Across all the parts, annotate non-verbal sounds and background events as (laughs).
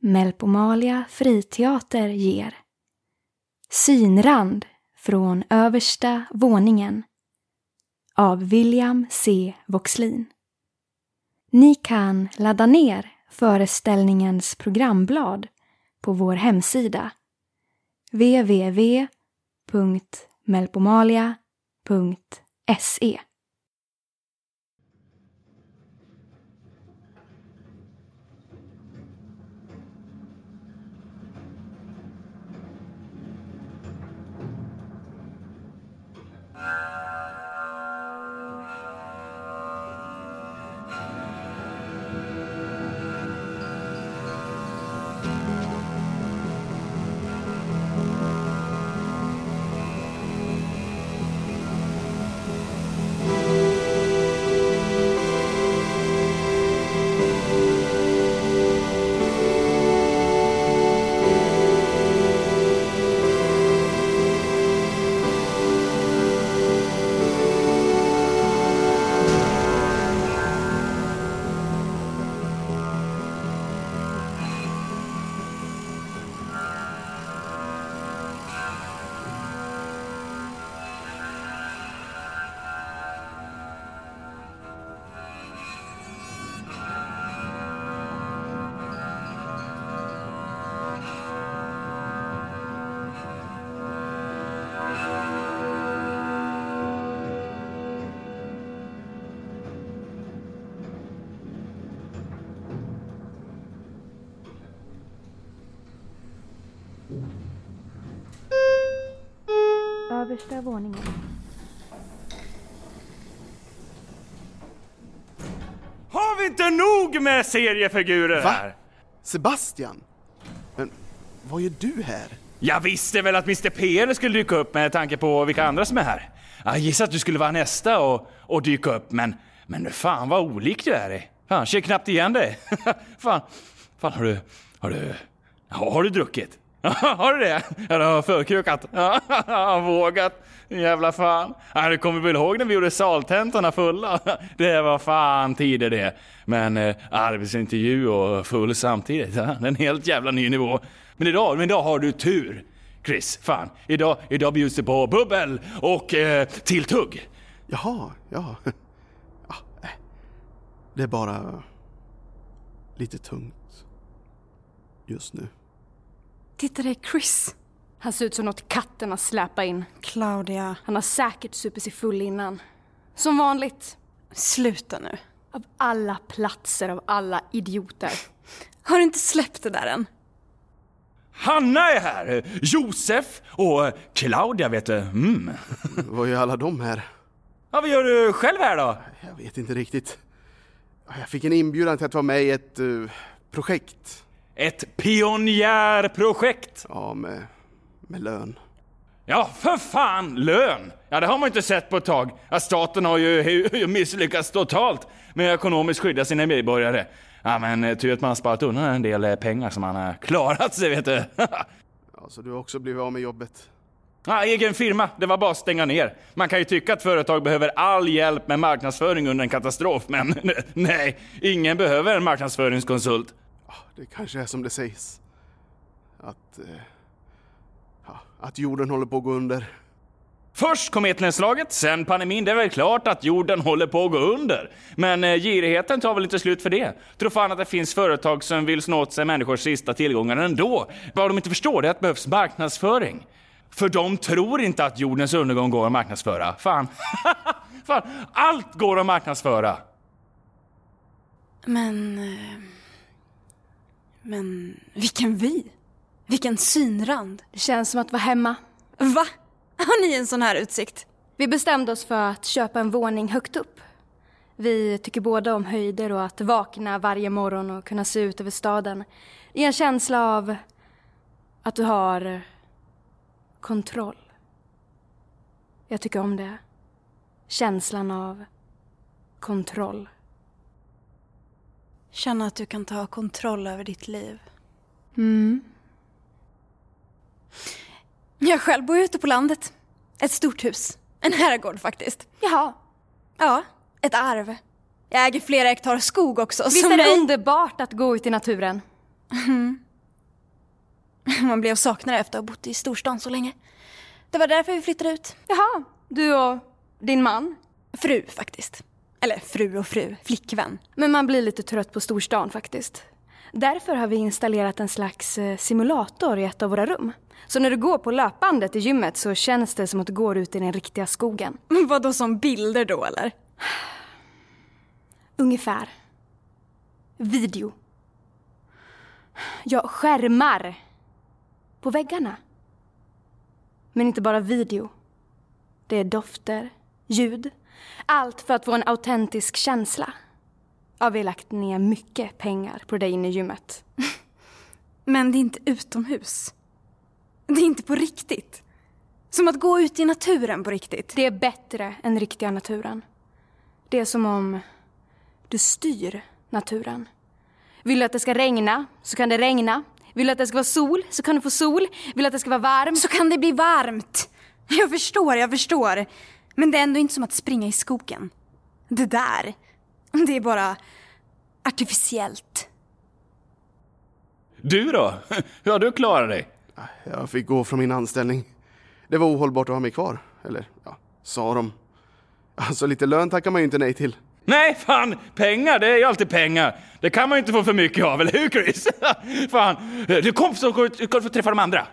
Melpomalia friteater ger Synrand från översta våningen av William C. Voxlin. Ni kan ladda ner föreställningens programblad på vår hemsida www.melpomalia.se Översta våningen. Har vi inte nog med seriefigurer Va? här? Sebastian? Men vad gör du här? Jag visste väl att Mr PR skulle dyka upp med tanke på vilka andra som är här. Jag gissade att du skulle vara nästa och, och dyka upp, men, men fan vad olik du är. Fan, ser knappt igen dig. (laughs) fan, fan har du, har du, har du druckit? Har du det? Ja, du har förkrukat? Ja, vågat. Jävla fan. Ja, du kommer väl ihåg när vi gjorde saltentorna fulla? Det var fan tider det. Men eh, arbetsintervju och full samtidigt, ja, det är en helt jävla ny nivå. Men idag, men idag har du tur. Chris, fan. Idag, idag bjuds det på bubbel och eh, tilltugg. Jaha, ja. ja. Eh. Det är bara lite tungt just nu. Titta det är Chris. Han ser ut som något katten har släpat in. Claudia, Han har säkert supit sig full innan. Som vanligt. sluta nu. Av alla platser, av alla idioter. (laughs) Har du inte släppt det där än? Hanna är här! Josef och Claudia vet du. Mm. (laughs) Vad gör alla de här? Ja, vad gör du själv här då? Jag vet inte riktigt. Jag fick en inbjudan till att vara med i ett eh, projekt. Ett pionjärprojekt. Ja, med, med lön. Ja, för fan! Lön! Ja, det har man inte sett på ett tag. Ja, staten har ju, misslyckats totalt med att ekonomiskt skydda sina medborgare. Ja, men eh, tur att man har sparat undan en del eh, pengar som man har klarat sig, vet du. (laughs) Ja, så du har också blivit av med jobbet? Ja, egen firma, det var bara att stänga ner. Man kan ju tycka att företag behöver all hjälp med marknadsföring under en katastrof, men (laughs) nej, ingen behöver en marknadsföringskonsult. Ja, det kanske är som det sägs. Att, eh, ja, att jorden håller på att gå under. Först kometnedslaget, sen pandemin. Det är väl klart att jorden håller på att gå under. Men eh, girigheten tar väl inte slut för det. Tror fan att det finns företag som vill snå åt sig människors sista tillgångar ändå. Vad de inte förstår det är att det behövs marknadsföring. För de tror inte att jordens undergång går att marknadsföra. Fan. (laughs) fan. Allt går att marknadsföra. Men... eh, Men vilken vy! Vilken synrand! Det känns som att vara hemma. Va? Har ni en sån här utsikt? Vi bestämde oss för att köpa en våning högt upp. Vi tycker båda om höjder och att vakna varje morgon och kunna se ut över staden. I en känsla av att du har kontroll. Jag tycker om det. Känslan av kontroll. Känna att du kan ta kontroll över ditt liv. Mm. Jag själv bor ute på landet. Ett stort hus. En herrgård faktiskt. Jaha. Ja, ett arv. Jag äger flera hektar skog också. Visst som är det dig. underbart att gå ut i naturen? Man blev saknare efter att ha bott i storstan så länge. Det var därför vi flyttade ut. Jaha, du och din man? Fru faktiskt. Eller fru och fru, flickvän. Men man blir lite trött på storstan faktiskt. Därför har vi installerat en slags eh, simulator i ett av våra rum. Så när du går på löpbandet i gymmet så känns det som att du går ut i den riktiga skogen. (laughs) Vad då som bilder då eller? Ungefär. Video. Ja, skärmar. På väggarna. Men inte bara video. Det är dofter, ljud. Allt för att få en autentisk känsla. Ja, vi har lagt ner mycket pengar på det inne i gymmet. (laughs) Men det är inte utomhus. Det är inte på riktigt. Som att gå ut i naturen på riktigt. Det är bättre än riktiga naturen. Det är som om du styr naturen. Vill du att det ska regna, så kan det regna. Vill du att det ska vara sol, så kan du få sol. Vill du att det ska vara varmt, Så kan det bli varmt. Jag förstår, jag förstår. Men det är ändå inte som att springa i skogen. Det där, det är bara artificiellt. Du då? Hur har du klarat dig? Jag fick gå från min anställning. Det var ohållbart att ha mig kvar. Eller, ja, sa de. Alltså lite lön tackar man ju inte nej till. Nej, fan! Pengar, det är ju alltid pengar. Det kan man ju inte få för mycket av, eller hur Chris? (laughs) fan, du kom så du kan få träffa de andra.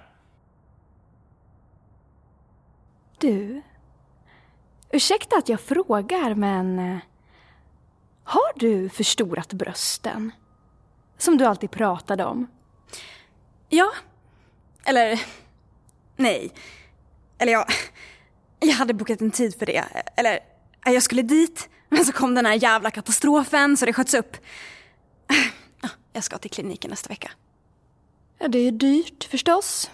Du, ursäkta att jag frågar men eh, har du förstorat brösten? Som du alltid pratade om. Ja. Eller, nej. Eller ja, jag hade bokat en tid för det. Eller, jag skulle dit, men så kom den här jävla katastrofen så det sköts upp. Ja, Jag ska till kliniken nästa vecka. Ja, det är dyrt förstås.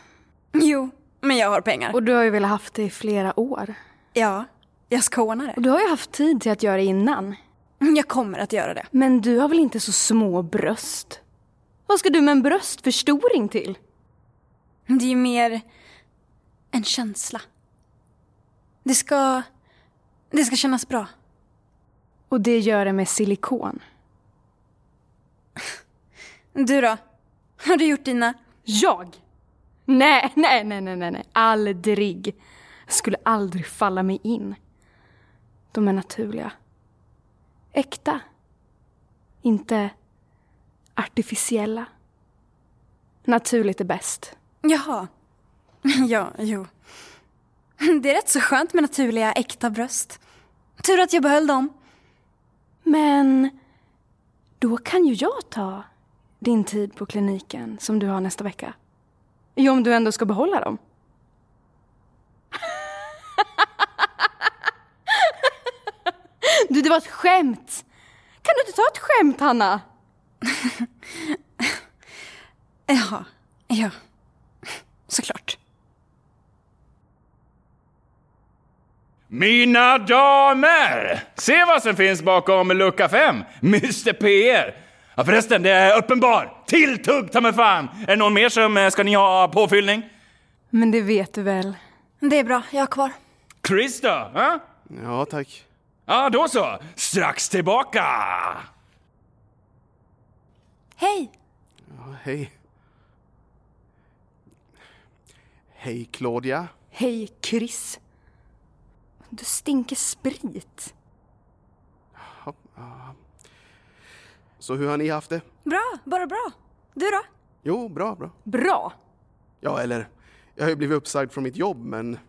Jo, men jag har pengar. Och du har ju velat haft det i flera år. Ja, jag ska ordna Och det. du har ju haft tid till att göra det innan. Jag kommer att göra det. Men du har väl inte så små bröst? Vad ska du med en bröstförstoring till? Det är ju mer en känsla. Det ska... Det ska kännas bra. Och det gör det med silikon. (laughs) Du då? Har du gjort dina? Jag? Nej, nej, nej, nej, nej, nej. aldrig. Jag skulle aldrig falla mig in. De är naturliga. Äkta. Inte artificiella. Naturligt är bäst. Jaha. (laughs) Ja, jo. Det är rätt så skönt med naturliga, äkta bröst. Tur att jag behöll dem. Men då kan ju jag ta din tid på kliniken som du har nästa vecka. Jo, om du ändå ska behålla dem. Du, det var ett skämt! Kan du inte ta ett skämt, Hanna? (laughs) Ja, ja. Såklart. Mina damer! Se vad som finns bakom lucka 5. Mr PR. Ja förresten, det är uppenbar. Tilltugg ta mig fan. Är det någon mer som eh, ska ni ha påfyllning? Men det vet du väl? Det är bra, jag har kvar. Chris då? Ja, Ja, tack. Ja då så. Strax tillbaka. Hej! Ja, hej. Hej Claudia. Hej, Chris. Du stinker sprit. Så hur har ni haft det? Bra, bara bra. Du då? Jo, bra, bra. Bra! Ja, eller jag har ju blivit uppsagd från mitt jobb, men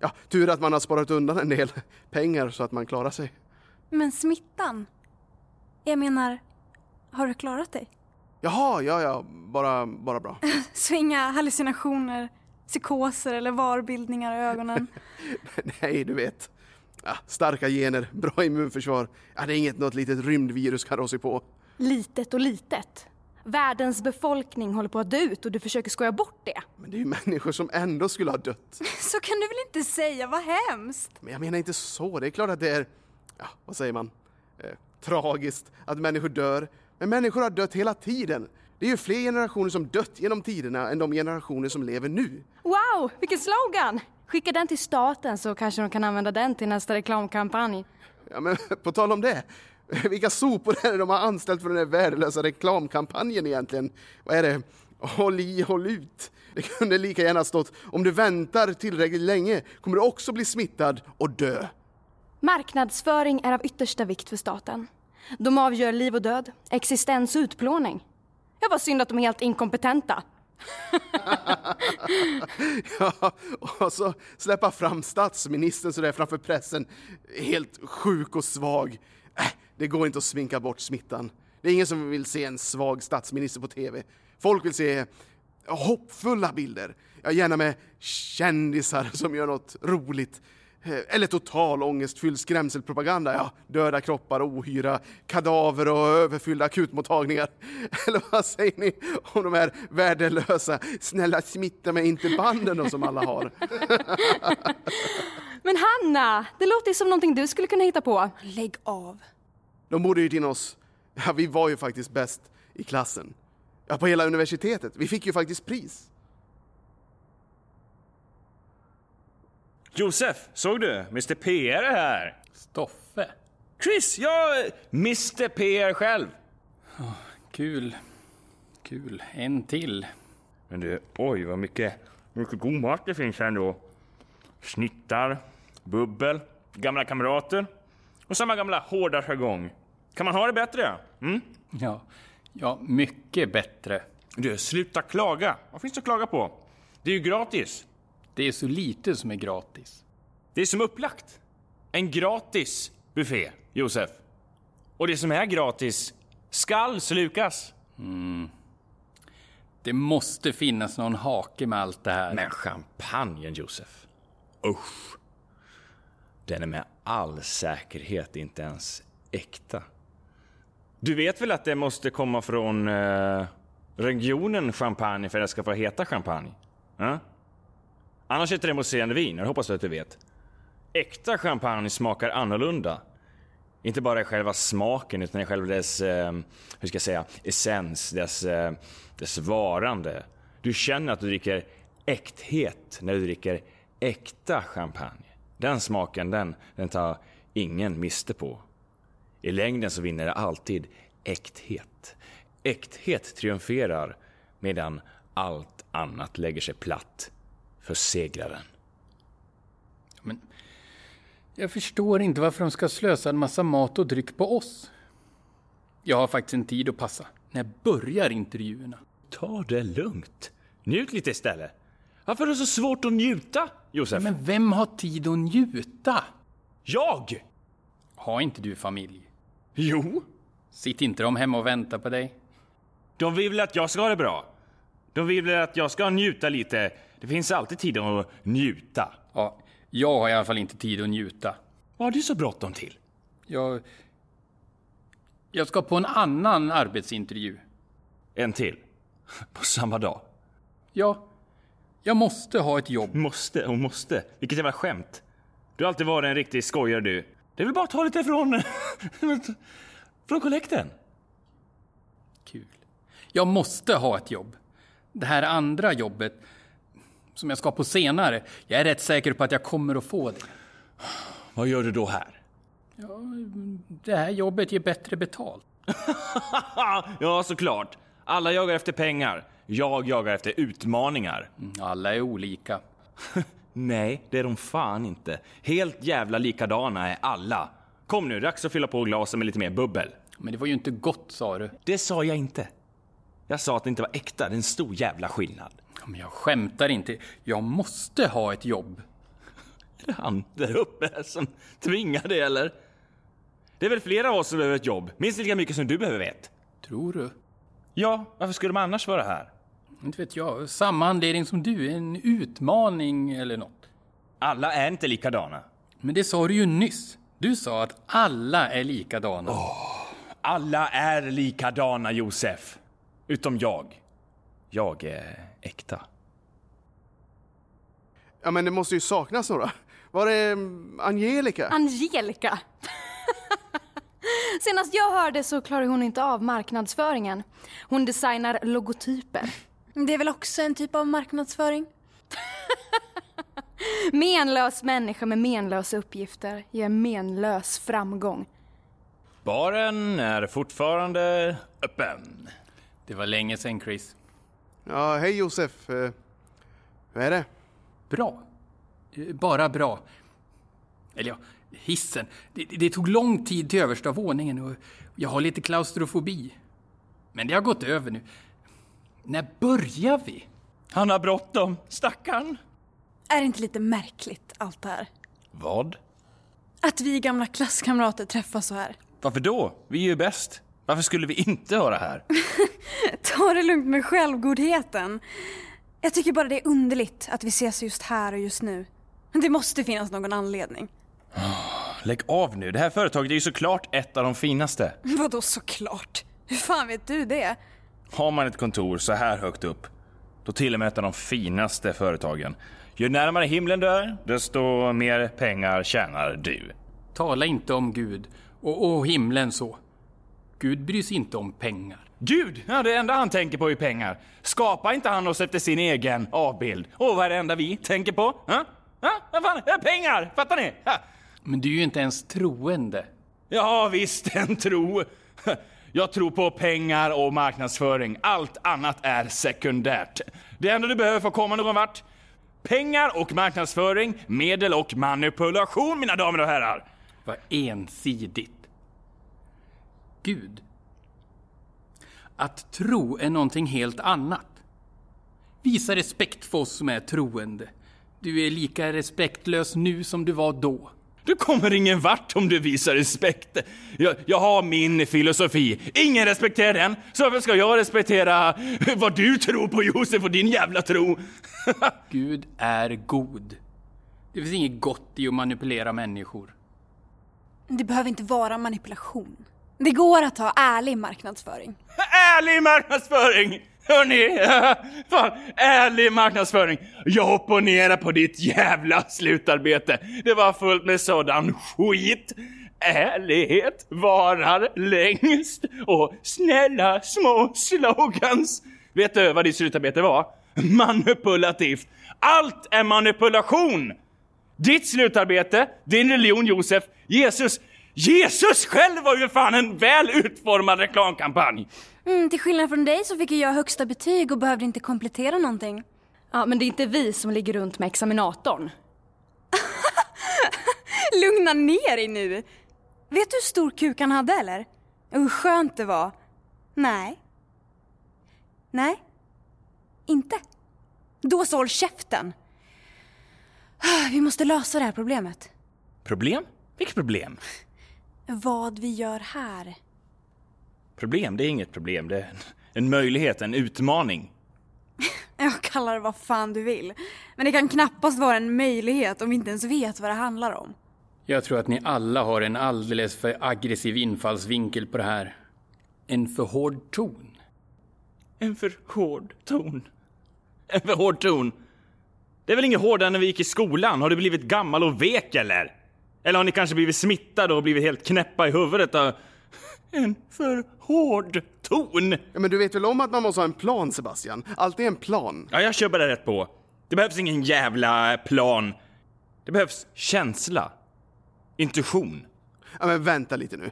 ja, tur att man har sparat undan en del pengar så att man klarar sig. Men smittan? Jag menar, har du klarat dig? Jaha, ja, ja, bara, bara bra. (laughs) Så inga hallucinationer, psykoser eller varbildningar i ögonen? (laughs) Nej, du vet. Ja, starka gener, bra immunförsvar. Ja, det är inget något litet rymdvirus kan rå sig på. Litet och litet. Världens befolkning håller på att dö ut och du försöker skoja bort det. Men det är ju människor som ändå skulle ha dött. (laughs) Så kan du väl inte säga, vad hemskt? Men jag menar inte så. Det är klart att det är, ja, vad säger man, eh, tragiskt att människor dör. Men människor har dött hela tiden. Det är ju fler generationer som dött genom tiderna än de generationer som lever nu. Wow, vilken slogan! Skicka den till staten så kanske de kan använda den till nästa reklamkampanj. Ja, men (laughs) på tal om det. (laughs) Vilka sopor är det de har anställt för den här värdelösa reklamkampanjen egentligen? Vad är det? Håll i, håll ut. Det kunde lika gärna stått om du väntar tillräckligt länge kommer du också bli smittad och dö. Marknadsföring är av yttersta vikt för staten. De avgör liv och död, existens och utplåning. Ja, vad synd att de är helt inkompetenta. (laughs) Ja, och så släppa fram statsministern sådär framför pressen, helt sjuk och svag. Det går inte att sminka bort smittan. Det är ingen som vill se en svag statsminister på TV. Folk vill se hoppfulla bilder, ja, gärna med kändisar som gör något roligt. Eh, Eller total ångestfylld skrämselpropaganda, ja, döda kroppar, ohyra, kadaver och överfyllda akutmottagningar. (laughs) Eller vad säger ni om de här värdelösa, snälla smitta mig inte banden som alla har? (laughs) Men Hanna, det låter som någonting du skulle kunna hitta på. Lägg av. De borde ju till oss, ja, vi var ju faktiskt bäst i klassen. Ja, på hela universitetet. Vi fick ju faktiskt pris. Josef, såg du? Mr PR är här. Stoffe. Chris, ja, Mr PR själv. Kul. Kul. En till. Men du, oj vad mycket, mycket god mat det finns här ändå. Snittar, bubbel, gamla kamrater och samma gamla hårda jargong. Kan man ha det bättre? Mm? Ja, ja, mycket bättre. Du, sluta klaga. Vad finns det att klaga på? Det är ju gratis. Det är så lite som är gratis. Det är som upplagt. En gratis buffé, Josef. Och det som är gratis skall slukas. Det måste finnas någon hake med allt det här. Men champagnen, Josef. Usch. Den är med all säkerhet inte ens äkta. Du vet väl att det måste komma från eh, regionen champagne för att det ska få heta champagne? Eh? Annars heter det mousserande vin, jag hoppas att du vet. Äkta champagne smakar annorlunda. Inte bara i själva smaken utan i själva dess, eh, hur ska jag säga, essens, dess, eh, dess varande. Du känner att du dricker äkthet när du dricker äkta champagne. Den smaken, den, den tar ingen miste på. I längden så vinner det alltid äkthet. Äkthet triumferar medan allt annat lägger sig platt för segraren. Men jag förstår inte varför de ska slösa en massa mat och dryck på oss. Jag har faktiskt en tid att passa. När börjar intervjuerna? Ta det lugnt. Njut lite istället. Varför är det så svårt att njuta, Josef? Men vem har tid att njuta? Jag! Har inte du familj? Jo, Sitter inte de hemma och väntar på dig? de vill väl att jag ska ha det bra. De vill väl att jag ska njuta lite. Det finns alltid tid att njuta. Ja, jag har i alla fall inte tid att njuta. Vad har du så bråttom till? Jag... Jag ska på en annan arbetsintervju. En till. (laughs) På samma dag. Ja, jag måste ha ett jobb. Måste och måste. Vilket jävla skämt. Du har alltid varit en riktig skojare du. Det är väl bara att ta lite från... från kollekten. Kul. Jag måste ha ett jobb. Det här andra jobbet, som jag ska på senare, jag är rätt säker på att jag kommer att få det. Vad gör du då här? Det här jobbet ger bättre betalt. (laughs) ja, såklart. Alla jagar efter pengar. Jag jagar efter utmaningar. Alla är olika. (laughs) Nej, det är de fan inte. Helt jävla likadana är alla. Kom nu, dags att fylla på glasen med lite mer bubbel. Men det var ju inte gott, sa du. Det sa jag inte. Jag sa att det inte var äkta. Det är en stor jävla skillnad. Men jag skämtar inte. Jag måste ha ett jobb. Är det han där uppe som tvingar dig eller? Det är väl flera av oss som behöver ett jobb. Minst lika mycket som du behöver ett. Tror du? Ja, varför skulle de annars vara här? Inte vet jag. Samma anledning som du. En utmaning eller något. Alla är inte likadana. Men det sa du ju nyss. Du sa att alla är likadana. Alla är likadana, Josef. Utom jag. Jag är äkta. Ja, men det måste ju saknas några. Var är mm, Angelica? Angelica! (laughs) Senast jag hörde så klarar hon inte av marknadsföringen. Hon designar logotyper. Det är väl också en typ av marknadsföring? (laughs) Menlös människa med menlösa uppgifter ger menlös framgång. Baren är fortfarande öppen. Det var länge sen, Chris. Ja, hej Josef. Eh, Hur är det? Bra. Eh, Bara bra. Eller ja, hissen. Det, det tog lång tid till översta våningen och jag har lite klaustrofobi. Men det har gått över nu. När börjar vi? Han har bråttom, stackarn. Är det inte lite märkligt allt det här? Vad? Att vi gamla klasskamrater träffas så här. Varför då? Vi är ju bäst. Varför skulle vi inte höra här? (laughs) Ta det lugnt med självgodheten. Jag tycker bara det är underligt att vi ses just här och just nu. Det måste finnas någon anledning. Lägg av nu. Det här företaget är ju såklart ett av de finaste. (laughs) Vadå såklart? Hur fan vet du det? Har man ett kontor så här högt upp, då till och med ett av de finaste företagen. Ju närmare himlen du är, desto mer pengar tjänar du. Tala inte om Gud och, och himlen så. Gud bryr sig inte om pengar. Gud, ja, det enda han tänker på är pengar. Skapar inte han oss efter sin egen avbild? Och vad är det enda vi tänker på? Ha? Ha? Vad fan? Ja, pengar! Fattar ni? Ha? Men du är ju inte ens troende. Ja, visst, en tro. Jag tror på pengar och marknadsföring. Allt annat är sekundärt. Det enda du behöver för att komma någon vart, pengar och marknadsföring, medel och manipulation, mina damer och herrar. Vad ensidigt. Gud. Att tro är någonting helt annat. Visa respekt för oss som är troende. Du är lika respektlös nu som du var då. Du kommer ingen vart om du visar respekt. Jag, jag har min filosofi. Ingen respekterar den, så varför ska jag respektera vad du tror på Josef och din jävla tro? (laughs) Gud är god. Det finns inget gott i att manipulera människor. Det behöver inte vara manipulation. Det går att ha ärlig marknadsföring. Ärlig marknadsföring! Hörni, (laughs) fan, ärlig marknadsföring. Jag opponerar på ditt jävla slutarbete. Det var fullt med sådan skit. Ärlighet varar längst och snälla små slogans. Vet du vad ditt slutarbete var? Manipulativt. Allt är manipulation! Ditt slutarbete, din religion Josef, Jesus. Jesus själv var ju fan en väl utformad reklamkampanj! Mm, till skillnad från dig så fick jag högsta betyg och behövde inte komplettera någonting. Ja, men det är inte vi som ligger runt med examinatorn. (laughs) Lugna ner dig nu! Vet du hur stor kuk han hade eller? Hur skönt det var? Nej. Nej. Inte. Då så håll käften! (sighs) Vi måste lösa det här problemet. Problem? Vilket problem? Vad vi gör här. Problem, det är inget problem. Det är en, en möjlighet, en utmaning. (laughs) Jag kallar det vad fan du vill. Men det kan knappast vara en möjlighet om vi inte ens vet vad det handlar om. Jag tror att ni alla har en alldeles för aggressiv infallsvinkel på det här. En för hård ton. En för hård ton. En för hård ton. Det är väl inget hårdare än när vi gick i skolan? Har du blivit gammal och vek eller? Eller har ni kanske blivit smittade och blivit helt knäppa i huvudet av (laughs) en för hård ton? Ja, men du vet väl om att man måste ha en plan, Sebastian? Allt är en plan. Ja, jag kör bara rätt på. Det behövs ingen jävla plan. Det behövs känsla. Intuition. Ja, men vänta lite nu.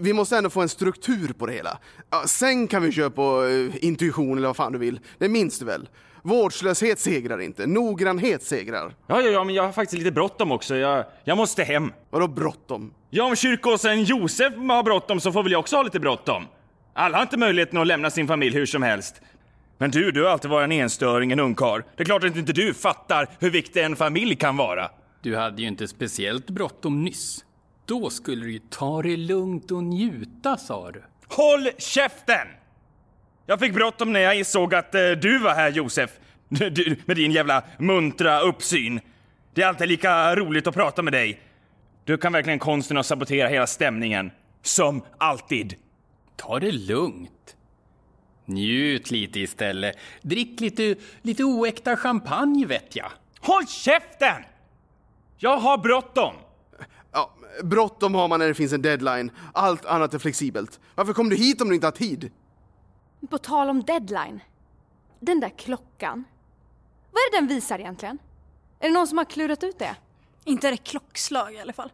Vi måste ändå få en struktur på det hela. Ja, sen kan vi köra på eh, intuition eller vad fan du vill. Det minns du väl? Vårdslöshet segrar inte, noggrannhet segrar. Ja, ja, ja, men jag har faktiskt lite bråttom också. Jag, jag måste hem. Vadå bråttom? Ja, om kyrkoåsen Josef har bråttom så får väl jag också ha lite bråttom. Alla har inte möjligheten att lämna sin familj hur som helst. Men du, du har alltid varit en enstöring, en ungkarl. Det är klart att inte du fattar hur viktig en familj kan vara. Du hade ju inte speciellt bråttom nyss. Då skulle du ju ta det lugnt och njuta, sa du. Håll käften! Jag fick bråttom när jag insåg att eh, du var här, Josef. (laughs) Du, med din jävla muntra uppsyn. Det är alltid lika roligt att prata med dig. Du kan verkligen konsten att sabotera hela stämningen. Som alltid. Ta det lugnt. Njut lite istället. Drick lite, lite oäkta champagne vet jag. Håll käften! Jag har bråttom. Ja, bråttom har man när det finns en deadline. Allt annat är flexibelt. Varför kom du hit om du inte har tid? På tal om deadline. Den där klockan. Vad är det den visar egentligen? Är det någon som har klurat ut det? Inte är det klockslag i alla fall.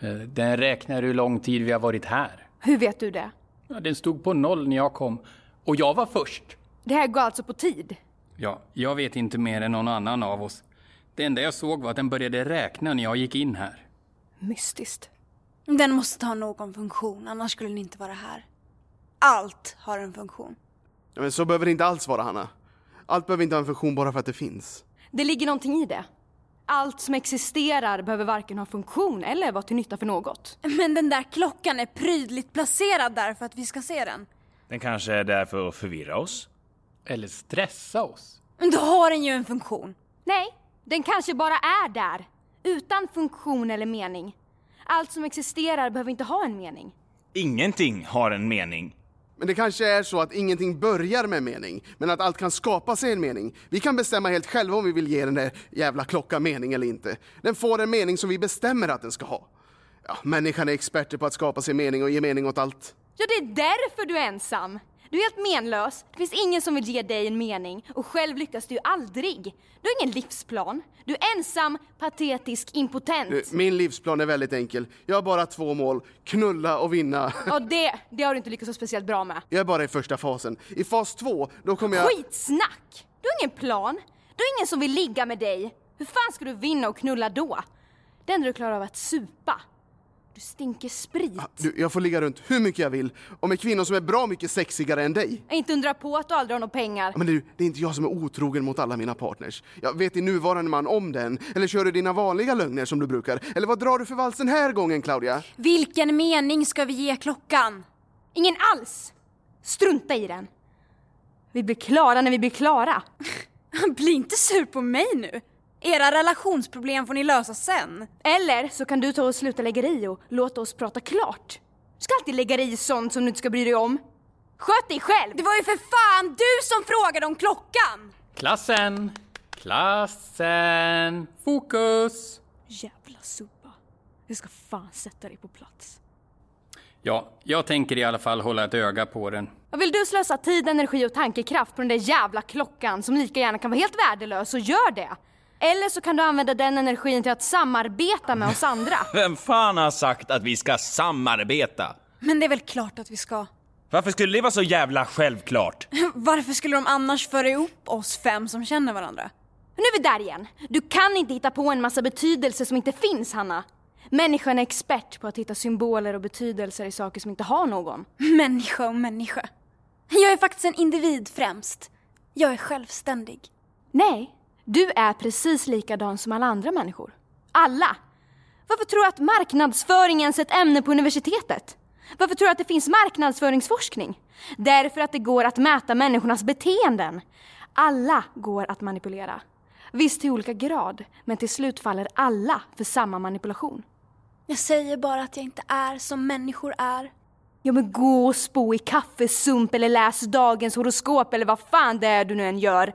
Eh, Den räknar hur lång tid vi har varit här. Hur vet du det? Ja, den stod på noll när jag kom. Och jag var först. Det här går alltså på tid. Ja, jag vet inte mer än någon annan av oss. Det enda jag såg var att den började räkna när jag gick in här. Mystiskt. Den måste ha någon funktion, annars skulle den inte vara här. Allt har en funktion. Ja, men så behöver det inte alls vara, Hanna. Allt behöver inte ha en funktion bara för att det finns. Det ligger någonting i det. Allt som existerar behöver varken ha funktion eller vara till nytta för något. Men den där klockan är prydligt placerad där för att vi ska se den. Den kanske är där för att förvirra oss? Eller stressa oss. Men då har den ju en funktion. Nej, den kanske bara är där. Utan funktion eller mening. Allt som existerar behöver inte ha en mening. Ingenting har en mening. Men det kanske är så att ingenting börjar med mening, men att allt kan skapa sig en mening. Vi kan bestämma helt själva om vi vill ge den där jävla klockan mening eller inte. Den får en mening som vi bestämmer att den ska ha. Ja, människan är experter på att skapa sig mening och ge mening åt allt. Ja, det är därför du är ensam. Du är helt menlös. Det finns ingen som vill ge dig en mening och själv lyckas du ju aldrig. Du har ingen livsplan. Du är ensam, patetisk, impotent. Du, Min livsplan är väldigt enkel. Jag har bara två mål, knulla och vinna. Ja, det, det har du inte lyckats så speciellt bra med. Jag är bara i första fasen. I fas två, då kommer jag... Skitsnack! Du har ingen plan. Du har ingen som vill ligga med dig. Hur fan ska du vinna och knulla då? Det enda du klarar av är att supa. Du stinker sprit. Du, jag får ligga runt hur mycket jag vill och med kvinnor som är bra mycket sexigare än dig. Jag inte undra på att du aldrig har några pengar. Men du, det är inte jag som är otrogen mot alla mina partners. Jag vet din nuvarande man om den? Eller kör du dina vanliga lögner som du brukar? Eller vad drar du för vals den här gången, Claudia? Vilken mening ska vi ge klockan? Ingen alls! Strunta i den. Vi blir klara när vi blir klara. (laughs) Bli inte sur på mig nu. Era relationsproblem får ni lösa sen. Eller så kan du ta och sluta lägga dig i och låta oss prata klart. Du ska alltid lägga dig i sånt som du inte ska bry dig om. Sköt dig själv! Det var ju för fan du som frågade om klockan! Klassen! Klassen! Fokus! Jävla subba. Jag ska fan sätta dig på plats. Ja, jag tänker i alla fall hålla ett öga på den. Och vill du slösa tid, energi och tankekraft på den där jävla klockan som lika gärna kan vara helt värdelös, så gör det! Eller så kan du använda den energin till att samarbeta med oss andra. (laughs) Vem fan har sagt att vi ska samarbeta? Men det är väl klart att vi ska. Varför skulle det vara så jävla självklart? (laughs) Varför skulle de annars föra ihop oss fem som känner varandra? Nu är vi där igen. Du kan inte hitta på en massa betydelser som inte finns, Hanna. Människan är expert på att hitta symboler och betydelser i saker som inte har någon. (laughs) Människa och människa. Jag är faktiskt en individ främst. Jag är självständig. Nej, du är precis likadan som alla andra människor. Alla! Varför tror du att marknadsföring ens är ett ämne på universitetet? Varför tror du att det finns marknadsföringsforskning? Därför att det går att mäta människornas beteenden. Alla går att manipulera. Visst till olika grad, men till slut faller alla för samma manipulation. Jag säger bara att jag inte är som människor är. Ja men gå och spå i kaffesump eller läs dagens horoskop eller vad fan det är du nu än gör.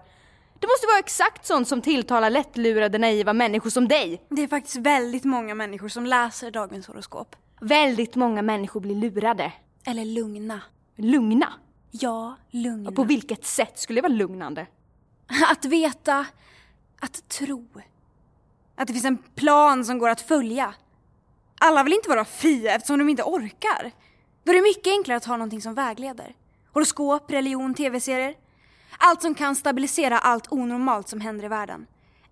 Det måste vara exakt sånt som tilltalar lättlurade naiva människor som dig. Det är faktiskt väldigt många människor som läser dagens horoskop. Väldigt många människor blir lurade. Eller lugna. Lugna? Ja, lugna. På vilket sätt skulle det vara lugnande? (laughs) Att veta, att tro. Att det finns en plan som går att följa. Alla vill inte vara fria eftersom de inte orkar. Då är det mycket enklare att ha någonting som vägleder. Horoskop, religion, tv-serier. Allt som kan stabilisera allt onormalt som händer i världen.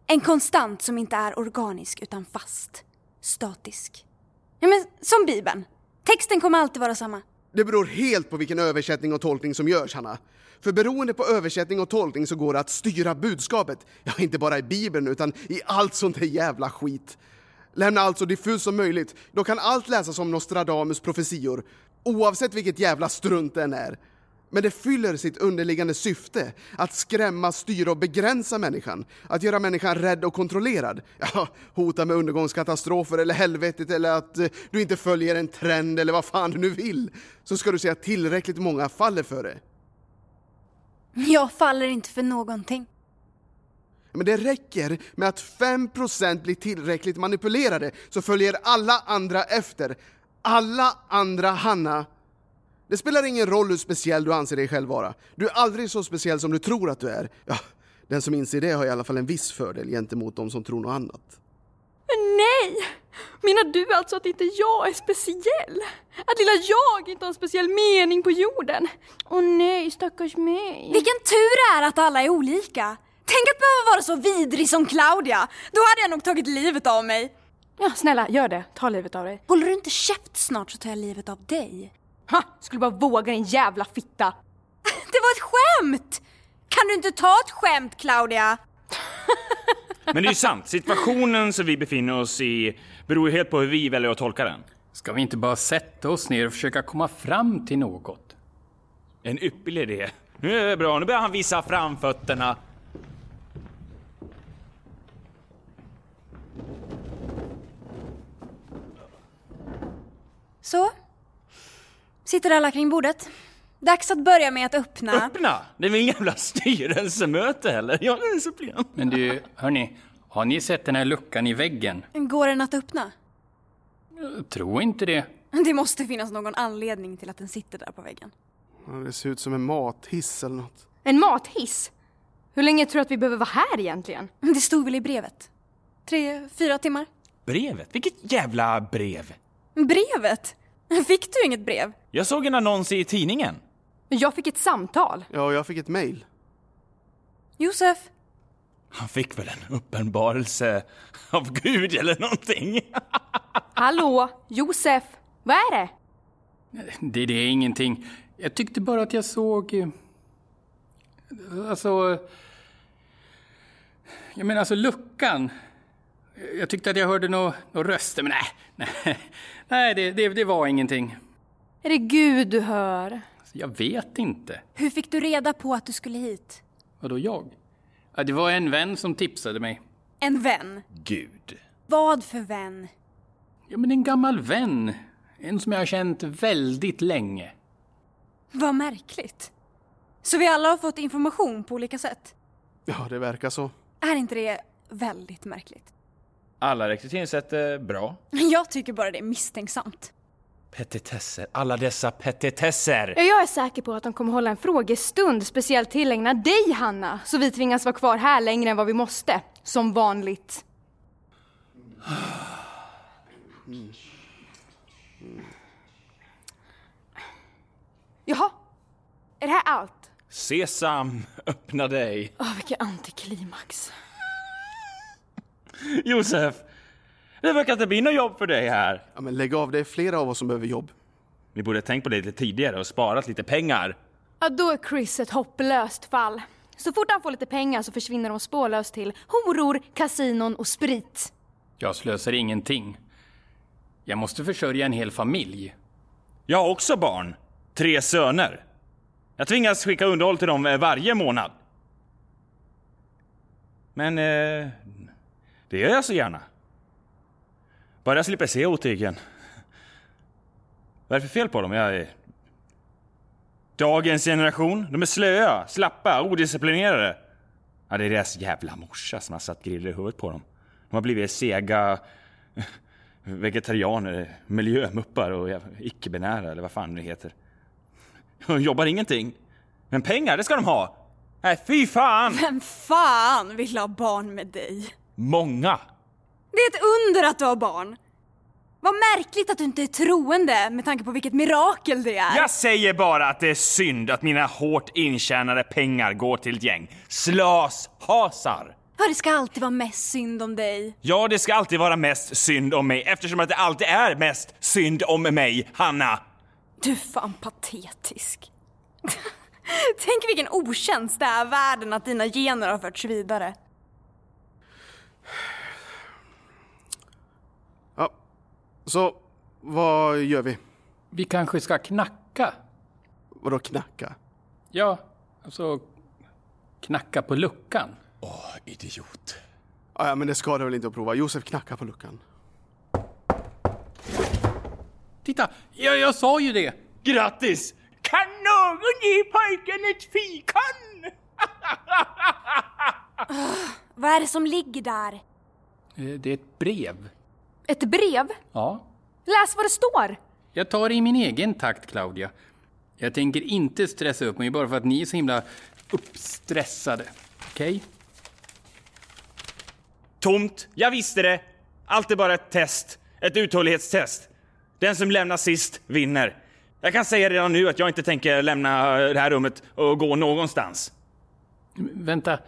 En konstant som inte är organisk utan fast. Statisk. Ja men som Bibeln. Texten kommer alltid vara samma. Det beror helt på vilken översättning och tolkning som görs, Hanna. För beroende på översättning och tolkning så går det att styra budskapet. Ja, inte bara i Bibeln utan i allt sånt här jävla skit. Lämna allt så diffust som möjligt, då kan allt läsas som Nostradamus profetior, oavsett vilket jävla strunt den är. Men det fyller sitt underliggande syfte, att skrämma, styra och begränsa människan. Att göra människan rädd och kontrollerad. Ja, hota med undergångskatastrofer eller helvetet eller att eh, du inte följer en trend eller vad fan du nu vill. Så ska du se att tillräckligt många faller för det. Jag faller inte för någonting. Men det räcker med att 5% blir tillräckligt manipulerade så följer alla andra efter. Alla andra Hanna. Det spelar ingen roll hur speciell du anser dig själv vara. Du är aldrig så speciell som du tror att du är. Ja, den som inser det har i alla fall en viss fördel gentemot de som tror något annat. Men nej! Menar du alltså att inte jag är speciell? Att lilla jag inte har en speciell mening på jorden? Åh nej, stackars mig. Vilken tur det är att alla är olika. Tänk att behöva vara så vidrig som Claudia. Då hade jag nog tagit livet av mig. Ja, snälla, gör det. Ta livet av dig. Håller du inte käft snart så tar jag livet av dig. Ha! Skulle bara våga din jävla fitta. (laughs) Det var ett skämt! Kan du inte ta ett skämt, Claudia? (laughs) Men det är ju sant, situationen som vi befinner oss i beror ju helt på hur vi väljer att tolka den. Ska vi inte bara sätta oss ner och försöka komma fram till något? En ypperlig idé. Nu är det bra, nu börjar han visa framfötterna. Så. Sitter alla kring bordet. Dags att börja med att öppna. Öppna! Det är väl ingen jävla styrelsemöte heller? Jag är suppleant. Men du, hörni, har ni sett den här luckan i väggen? Går den att öppna? Jag tror inte det. Det måste finnas någon anledning till att den sitter där på väggen. Det ser ut som en mathiss eller något. En mathiss? Hur länge tror du att vi behöver vara här egentligen? Det stod väl i brevet? Tre, fyra timmar? Brevet? Vilket jävla brev? Brevet? (laughs) Fick du inget brev? Jag såg en annons i tidningen. Jag fick ett samtal. Ja, jag fick ett mejl. Josef? Han fick väl en uppenbarelse av Gud eller någonting. (laughs) Hallå, Josef? Vad är det? Det, det är ingenting. Jag tyckte bara att jag såg... eh, Alltså... Jag menar alltså luckan. Jag tyckte att jag hörde några nå röster, men nej. Nej, (laughs) nej det, det, det var ingenting. Är det Gud du hör? Jag vet inte. Hur fick du reda på att du skulle hit? Vadå jag? Ja, det var en vän som tipsade mig. En vän? Gud. Vad för vän? Ja, men en gammal vän. En som jag har känt väldigt länge. Vad märkligt. Så vi alla har fått information på olika sätt? Ja, det verkar så. Är inte det väldigt märkligt? Alla rekryteringssätt är bra. (laughs) Jag tycker bara det är misstänksamt. Petitesser, alla dessa petitesser. Ja, jag är säker på att de kommer hålla en frågestund speciellt tillägnad dig, Hanna. Så vi tvingas vara kvar här längre än vad vi måste. Som vanligt. Jaha. Är det här allt? Sesam, öppna dig. Åh, vilken antiklimax. (laughs) Josef, det verkar inte bli något jobb för dig här. Ja, men lägg av, det är flera av oss som behöver jobb. Vi borde tänkt på det lite tidigare och sparat lite pengar. Ja, då är Chris ett hopplöst fall. Så fort han får lite pengar så försvinner de spårlöst till horor, kasinon och sprit. Jag slösar ingenting. Jag måste försörja en hel familj. Jag har också barn. Tre söner. Jag tvingas skicka underhåll till dem eh, varje månad. Men eh, det gör jag så gärna. Bara jag slipper se otygen. Vad är det för fel på dem? Jag är... Dagens generation, de är slöa, slappa, odisciplinerade. Ja, det är deras jävla morsa som har satt griller i huvudet på dem. De har blivit sega (laughs) vegetarianer, miljömuppar och icke-binära eller vad fan det heter. De jobbar ingenting. Men pengar, det ska de ha! Nej, fy fan! Vem fan vill ha barn med dig? Många! Det är ett under att du har barn. Vad märkligt att du inte är troende med tanke på vilket mirakel det är. Jag säger bara att det är synd att mina hårt intjänade pengar går till ett gäng slashasar. Ja, det ska alltid vara mest synd om dig. Ja, det ska alltid vara mest synd om mig eftersom att det alltid är mest synd om mig, Hanna. Du är fan patetisk. (laughs) Tänk vilken otjänst det är världen att dina gener har förts vidare. Ja, så vad gör vi? Vi kanske ska knacka? Vadå knacka? Ja, alltså knacka på luckan. Åh, idiot. Ja, ja, men det ska du väl inte att prova. Josef knackar på luckan. Titta, jag, jag sa ju det! Grattis! Kan någon ge pojken ett (laughs) fikan? Vad är det som ligger där? Eh, Det är ett brev. Ett brev? Ja. Läs vad det står! Jag tar det i min egen takt, Claudia. Jag tänker inte stressa upp mig bara för att ni är så himla uppstressade. Okej? Tomt, jag visste det. Allt är bara ett test. Ett uthållighetstest. Den som lämnar sist vinner. Jag kan säga redan nu att jag inte tänker lämna det här rummet och gå någonstans. Vänta.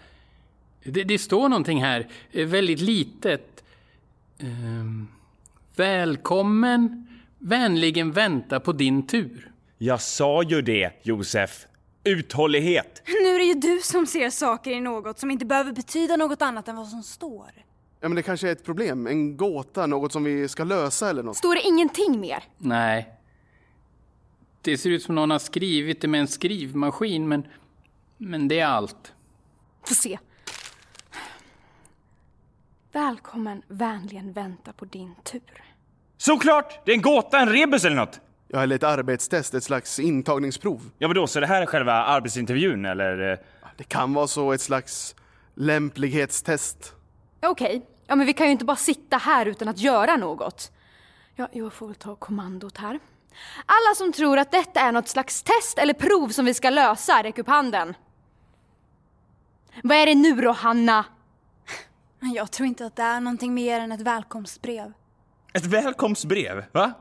Det, det står någonting här, eh, väldigt litet. Ehm, välkommen, vänligen vänta på din tur. Jag sa ju det, Josef. Uthållighet. Nu är det ju du som ser saker i något som inte behöver betyda något annat än vad som står. Ja, men det kanske är ett problem, en gåta, något som vi ska lösa eller något. Står det ingenting mer? Nej. Det ser ut som någon har skrivit det med en skrivmaskin, men, men det är allt. Få se. Välkommen, vänligen vänta på din tur. Såklart! Det är en gåta, en rebus eller något. Ja, eller ett arbetstest, ett slags intagningsprov. Ja, vadå, så det här är själva arbetsintervjun eller? eh? Det kan vara så ett slags lämplighetstest. Okej, ja men vi kan ju inte bara sitta här utan att göra något. Ja, jag får väl ta kommandot här. Alla som tror att detta är något slags test eller prov som vi ska lösa, räck upp handen. Vad är det nu då, Hanna? Jag tror inte att det är någonting mer än ett välkomstbrev. Ett välkomstbrev, va?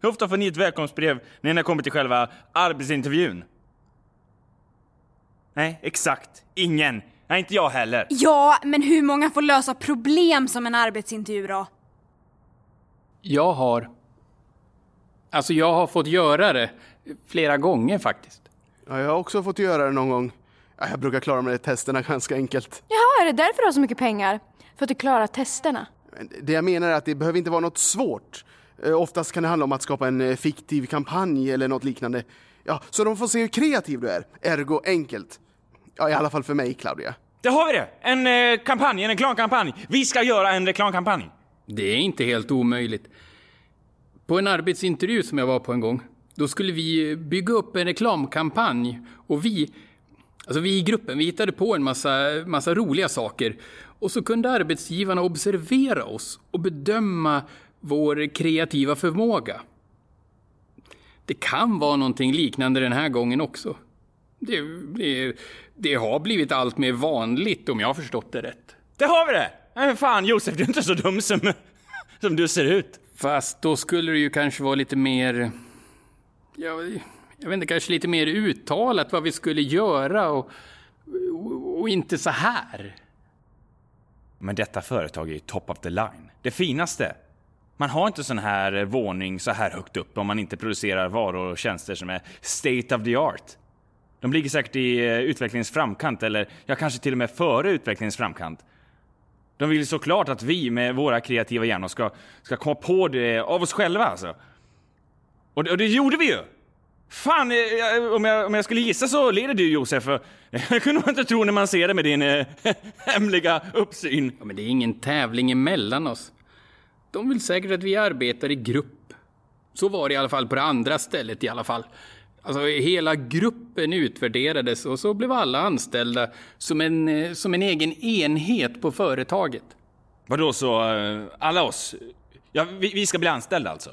Hur ofta får ni ett välkomstbrev när ni har kommit till själva arbetsintervjun? Nej, exakt. Ingen. Nej, inte jag heller. Ja, men hur många får lösa problem som en arbetsintervju då? Jag har... Alltså, jag har fått göra det flera gånger faktiskt. Ja, jag har också fått göra det någon gång. Ja, jag brukar klara mig i testerna ganska enkelt. Jaha, är det därför du har så mycket pengar? För att du klarar testerna? Det jag menar är att det behöver inte vara något svårt. Eh, Oftast kan det handla om att skapa en eh, fiktiv kampanj eller något liknande. Ja, så de får se hur kreativ du är. Ergo enkelt. Ja, i alla fall för mig, Claudia. Där har vi det! En eh, kampanj, en reklamkampanj. Vi ska göra en reklamkampanj. Det är inte helt omöjligt. På en arbetsintervju som jag var på en gång, då skulle vi bygga upp en reklamkampanj och vi, alltså vi i gruppen, vi hittade på en massa, massa roliga saker och så kunde arbetsgivarna observera oss och bedöma vår kreativa förmåga. Det kan vara någonting liknande den här gången också. Det, det, det har blivit allt mer vanligt om jag har förstått det rätt. Där har vi det! Nej, fan Josef, du är inte så dum som, som du ser ut. Fast då skulle det ju kanske vara lite mer... Jag, jag vet inte, kanske lite mer uttalat vad vi skulle göra och, och, och inte så här. Men detta företag är ju top of the line. Det finaste. Man har inte sån här våning så här högt upp om man inte producerar varor och tjänster som är state of the art. De ligger säkert i eh, utvecklingens framkant eller ja, kanske till och med före utvecklingens framkant. De vill såklart att vi med våra kreativa hjärnor ska, ska komma på det av oss själva alltså. Och det, och det gjorde vi ju! Fan, eh, jag- om jag, om jag skulle gissa så leder du Josef. (laughs) Jag kunde man inte tro när man ser det med din eh, (laughs) hemliga uppsyn. Ja, men det är ingen tävling emellan oss. De vill säkert att vi arbetar i grupp. Så var det i alla fall på det andra stället i alla fall. Alltså hela gruppen utvärderades och så blev alla anställda som en, eh, som en egen enhet på företaget. Vadå så, eh, alla oss? Ja, vi, vi ska bli anställda alltså?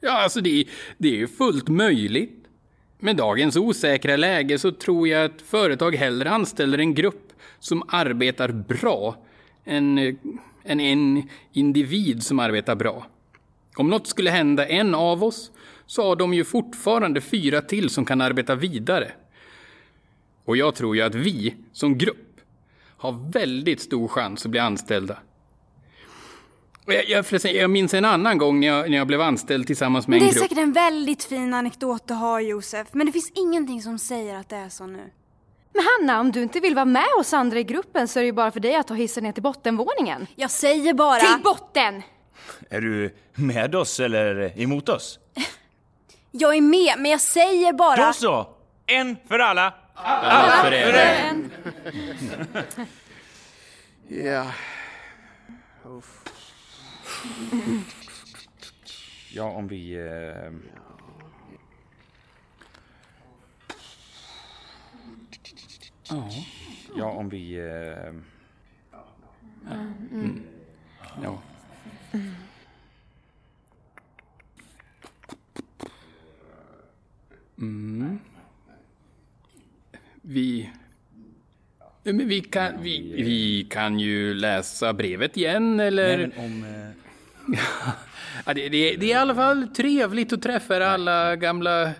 Ja, alltså det, det är ju fullt möjligt. Med dagens osäkra läge så tror jag att företag hellre anställer en grupp som arbetar bra än, eh, än en individ som arbetar bra. Om något skulle hända en av oss så har de ju fortfarande fyra till som kan arbeta vidare. Och jag tror ju att vi, som grupp, har väldigt stor chans att bli anställda. Jag, jag, förresten, jag minns en annan gång när jag, när jag blev anställd tillsammans med Det en är grupp. säkert en väldigt fin anekdot du har Josef, men det finns ingenting som säger att det är så nu. Men Hanna, om du inte vill vara med oss andra i gruppen så är det ju bara för dig att ta hissen ner till bottenvåningen. Jag säger bara... Till botten! Är du med oss eller emot oss? (laughs) Jag är med, men jag säger bara... Då så! En för alla! Alla för er. (laughs) Ja. Ja, om vi... Eh... Ja, om vi... Eh... Ja. Mm. Vi... Men vi kan, vi, vi kan ju läsa brevet igen, eller... Nej, men om... Eh... Ja, det, det, det är i alla fall trevligt att träffa alla gamla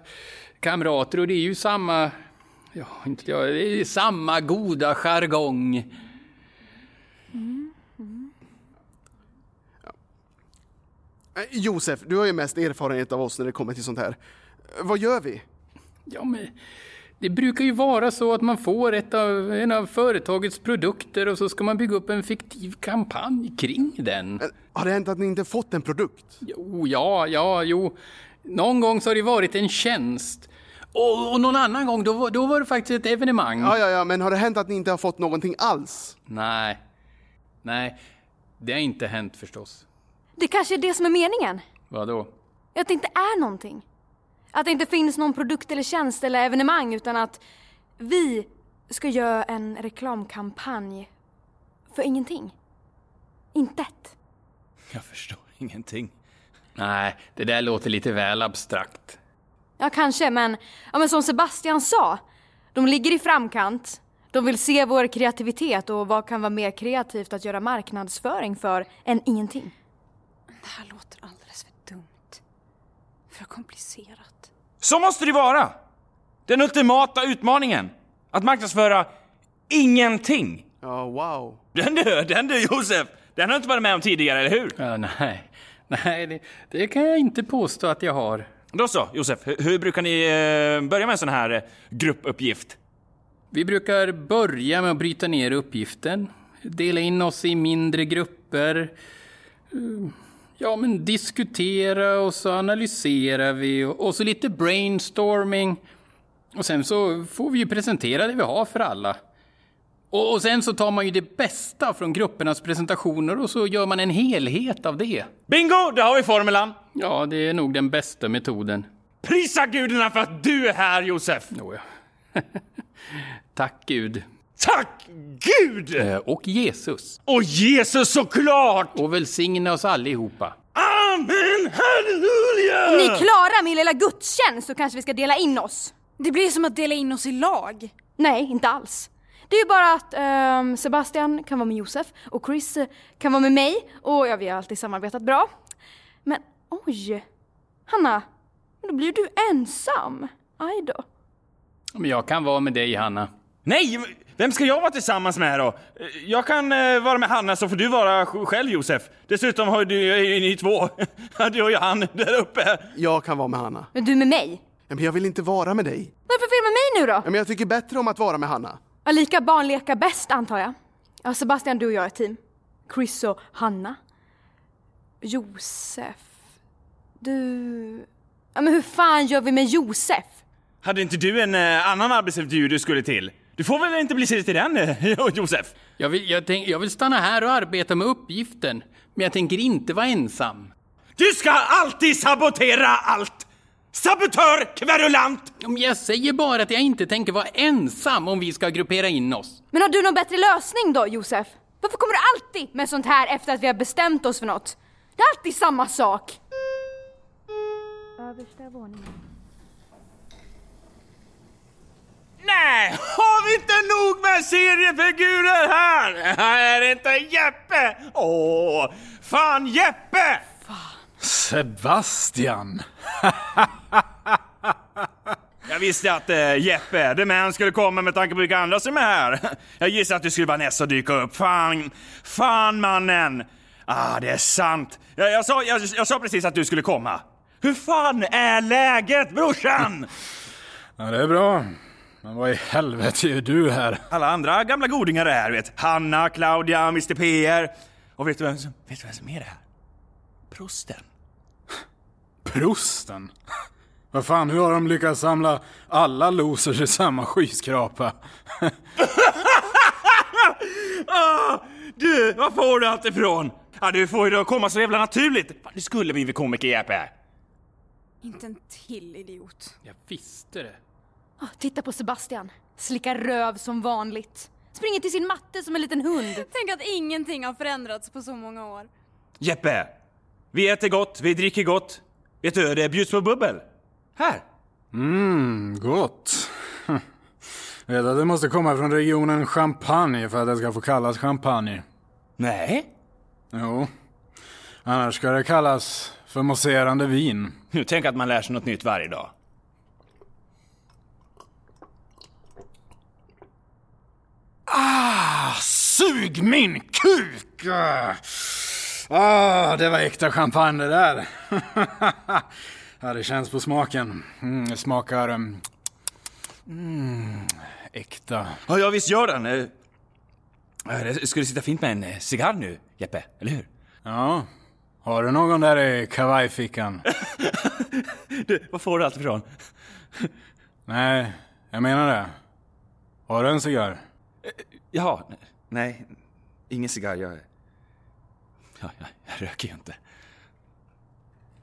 kamrater och det är ju samma, ja, inte jag, det är samma goda jargong. Eh, Josef, du har ju mest erfarenhet av oss när det kommer till sånt här. Vad gör vi? Ja, men det brukar ju vara så att man får ett av, en av företagets produkter och så ska man bygga upp en fiktiv kampanj kring den. Eh, Har det hänt att ni inte fått en produkt? Jo, ja, ja, jo. Någon gång så har det varit en tjänst. Och, och någon annan gång, då, var- då var det faktiskt ett evenemang. Ja, ja, ja, men har det hänt att ni inte har fått någonting alls? Nej. Nej, det har inte hänt förstås. Det kanske är det som är meningen. Vadå? Att det inte är någonting. Att det inte finns någon produkt eller tjänst eller evenemang utan att vi ska göra en reklamkampanj för ingenting. Intet. Jag förstår ingenting. Nej, det där låter lite väl abstrakt. Ja, kanske, men, ja, men som Sebastian sa. De ligger i framkant. De vill se vår kreativitet och vad kan vara mer kreativt att göra marknadsföring för än ingenting. Det här låter alldeles för dumt. För komplicerat. Så måste det vara! Den ultimata utmaningen. Att marknadsföra ingenting. Ja, wow. Den du, den du Josef! Den har du inte varit med om tidigare, eller hur? Ja, nej, nej det, det kan jag inte påstå att jag har. Då så, Josef. Hur, hur brukar ni eh, börja med en sån här eh, gruppuppgift? Vi brukar börja med att bryta ner uppgiften, dela in oss i mindre grupper, ja men diskutera och så analyserar vi och, och så lite brainstorming. Och sen så får vi ju presentera det vi har för alla. Och, och sen så tar man ju det bästa från gruppernas presentationer och så gör man en helhet av det. Bingo! Där har vi formulan! Ja, det är nog den bästa metoden. Prisa gudarna för att du är här, Josef! Oh, ja. (laughs) Tack Gud. Tack Gud! Eh, Och Jesus. Och Jesus såklart! Och välsigna oss allihopa. Amen, halleluja! Om ni är klara med er lilla gudstjänst så kanske vi ska dela in oss. Det blir som att dela in oss i lag. Nej, inte alls. Det är ju bara att ehm, Sebastian kan vara med Josef och Chris eh, kan vara med mig och ja, vi har alltid samarbetat bra. Men oj, Hanna, då blir du ensam. Aj då. Men jag kan vara med dig, Hanna. Nej, vem ska jag vara tillsammans med då? Jag kan eh, vara med Hanna så får du vara sj- själv Josef. Dessutom har du, är ni två. (laughs) Du och jag, han där uppe. Jag kan vara med Hanna. Men du med mig? Ja, Men jag vill inte vara med dig. Varför vill du med mig nu då? Ja, Men jag tycker bättre om att vara med Hanna. Ja, lika barn leka bäst antar jag. Ja, Sebastian, du och jag är ett team. Chris och Hanna. Josef. Du... Ja, men hur fan gör vi med Josef? Hade inte du en eh, annan arbetsintervju du skulle till? Du får väl inte bli sist till den, Josef? Jag vill, jag, tänk, jag vill stanna här och arbeta med uppgiften. Men jag tänker inte vara ensam. Du ska alltid sabotera allt! Sabotör kverulant! Om Jag säger bara att jag inte tänker vara ensam om vi ska gruppera in oss. Men har du någon bättre lösning då, Josef? Varför kommer du alltid med sånt här efter att vi har bestämt oss för något? Det är alltid samma sak. Översta våningen. Nej, har vi inte nog med seriefigurer här? Är inte Jeppe! Åh, fan Jeppe! Sebastian! Jag visste att eh, Jeppe, the man, skulle komma med tanke på vilka andra som är här. Jag gissade att du skulle vara nästa att dyka upp. Fan, fan mannen! Ah, det är sant. Jag, jag, sa, jag, jag sa precis att du skulle komma. Hur fan är läget brorsan? Ja, det är bra. Men vad i helvete gör du här? Alla andra gamla godingar är här, vet. Hanna, Claudia, Mr PR. Och vet du vem som, vet du vem som är det här? Prosten. Prosten? Vad fan, hur har de lyckats samla alla losers i samma skyskrapa? (laughs) Ah, du, var får du allt ifrån? Ah, du får ju det att komma så jävla naturligt. Fan, du skulle blivit komiker, Jeppe. Inte en till idiot. Jag visste det. Ah, Titta på Sebastian. Slickar röv som vanligt. Springer till sin matte som en liten hund. (laughs) Tänk att ingenting har förändrats på så många år. Jeppe, vi äter gott, vi dricker gott. Vet du, det bjuds på bubbel. Här. Mm, gott. (laughs) Vet att det måste komma från regionen Champagne för att det ska få kallas champagne. Nej. Jo. Annars ska det kallas för mousserande vin. Tänk att man lär sig något nytt varje dag. Ah, sug min kuk! Ah, det var äkta champagne det där. (laughs) ja, det känns på smaken. Mm, smakar... mm, Mm, äkta. Ja, ja visst gör den. Eh, Det skulle sitta fint med en eh, cigarr nu, Jeppe, eller hur? Ja. Har du någon där i kavajfickan? (laughs) Du, var får du allt ifrån? Nej, jag menar det. Har du en cigarr? Jaha, nej, ingen cigarr. Jag, ja, jag, jag röker ju inte.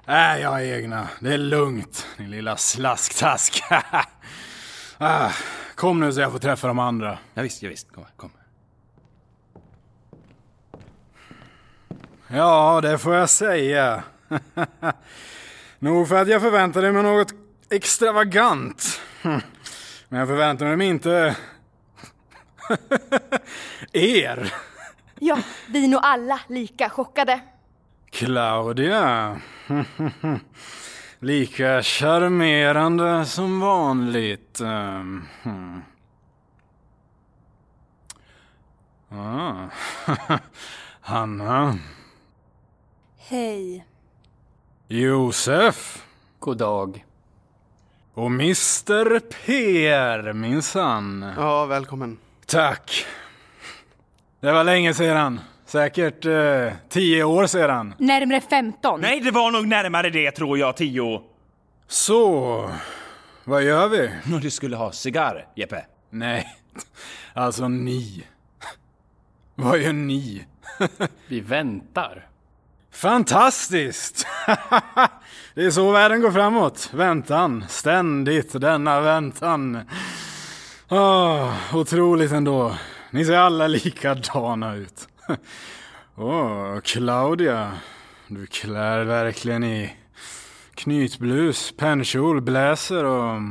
Nej, jag har egna. Det är lugnt, din lilla slasktask. (laughs) ah, kom nu så jag får träffa de andra. Ja, visst, ja, visst. Kom, kom. Ja, det får jag säga. (laughs) Nog för att jag förväntade mig något extravagant. (laughs) Men jag förväntade mig inte... (laughs) er. Ja, vi är nog alla lika chockade. Claudia. (laughs) Lika charmerande som vanligt. Ehm, hmm. Ah. (laughs) Hanna. Hej. Josef. God dag. Och Mr Per, minsann. Ja, välkommen. Tack. Det var länge sedan. Säkert eh, tio år sedan. Närmare 15. Nej, det var nog närmare det, tror jag, tio. Så, vad gör vi? Nå, du skulle ha cigarr, Jeppe. Nej, alltså ni. Vad gör ni? Vi väntar. Fantastiskt! (laughs) Det är så världen går framåt. Väntan, ständigt denna väntan. Åh, otroligt ändå. Ni ser alla (laughs) likadana ut. Åh, Claudia. Du klär verkligen i knytblus, pennkjol, bläser och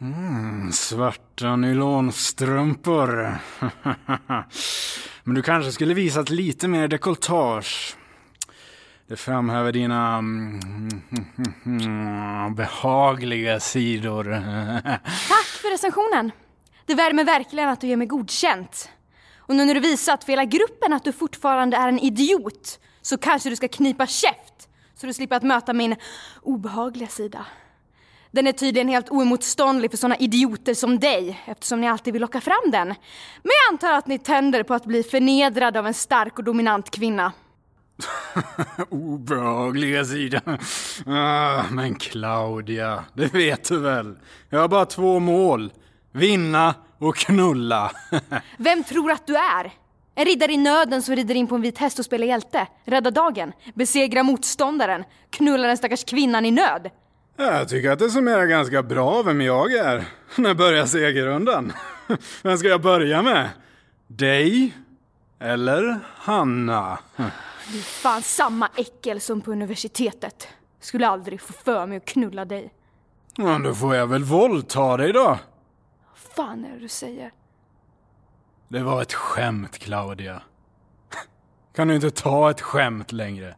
mm, svarta nylonstrumpor. (laughs) Men du kanske skulle visat lite mer dekolletage. Det framhäver dina mm, mm, mm behagliga sidor. (laughs) Tack för recensionen. Det värmer verkligen att du ger mig godkänt. Och nu när du visat för hela gruppen att du fortfarande är en idiot så kanske du ska knipa käft så du slipper att möta min obehagliga sida. Den är tydligen helt oemotståndlig för såna idioter som dig eftersom ni alltid vill locka fram den. Men jag antar att ni tänder på att bli förnedrad av en stark och dominant kvinna. (laughs) Obehagliga sidan. Ah, men Claudia, det vet du väl? Jag har bara två mål. Vinna och knulla. (laughs) Vem tror att du är? En riddare i nöden som rider in på en vit häst och spelar hjälte, rädda dagen, besegra motståndaren, knulla den stackars kvinnan i nöd. Jag tycker att det summerar ganska bra vem jag är. När börjar segerrundan? (laughs) Vem ska jag börja med? Dig? Eller Hanna? Du är fan samma äckel som på universitetet. Skulle aldrig få för mig att knulla dig. Ja, då får jag väl våldta dig då. Vad fan är det du säger? Det var ett skämt, Claudia. Kan du inte ta ett skämt längre?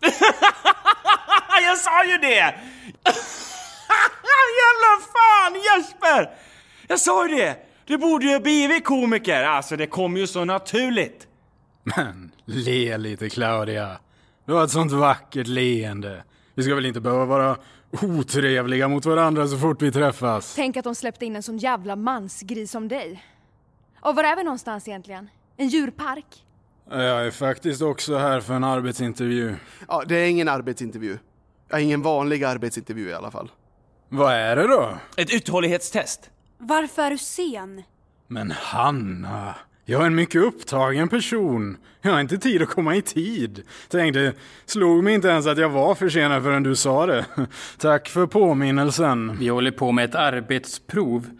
(laughs) jag sa ju det! (laughs) Jävla fan Jesper! Jag sa ju det! Du borde ju ha blivit komiker. Alltså, det kom ju så naturligt. Men le lite, Claudia. Du har ett sånt vackert leende. Vi ska väl inte behöva vara otrevliga mot varandra så fort vi träffas? Tänk att de släppte in en sån jävla mansgris som dig. Och var är vi någonstans egentligen? En djurpark? Jag är faktiskt också här för en arbetsintervju. Ja, det är ingen arbetsintervju. Ja, ingen vanlig arbetsintervju i alla fall. Vad är det då? Ett uthållighetstest. Varför är du sen? Men Hanna, jag är en mycket upptagen person. Jag har inte tid att komma i tid. Tänkte, slog mig inte ens att jag var försenad förrän du sa det. (laughs) Tack för påminnelsen. Vi håller på med ett arbetsprov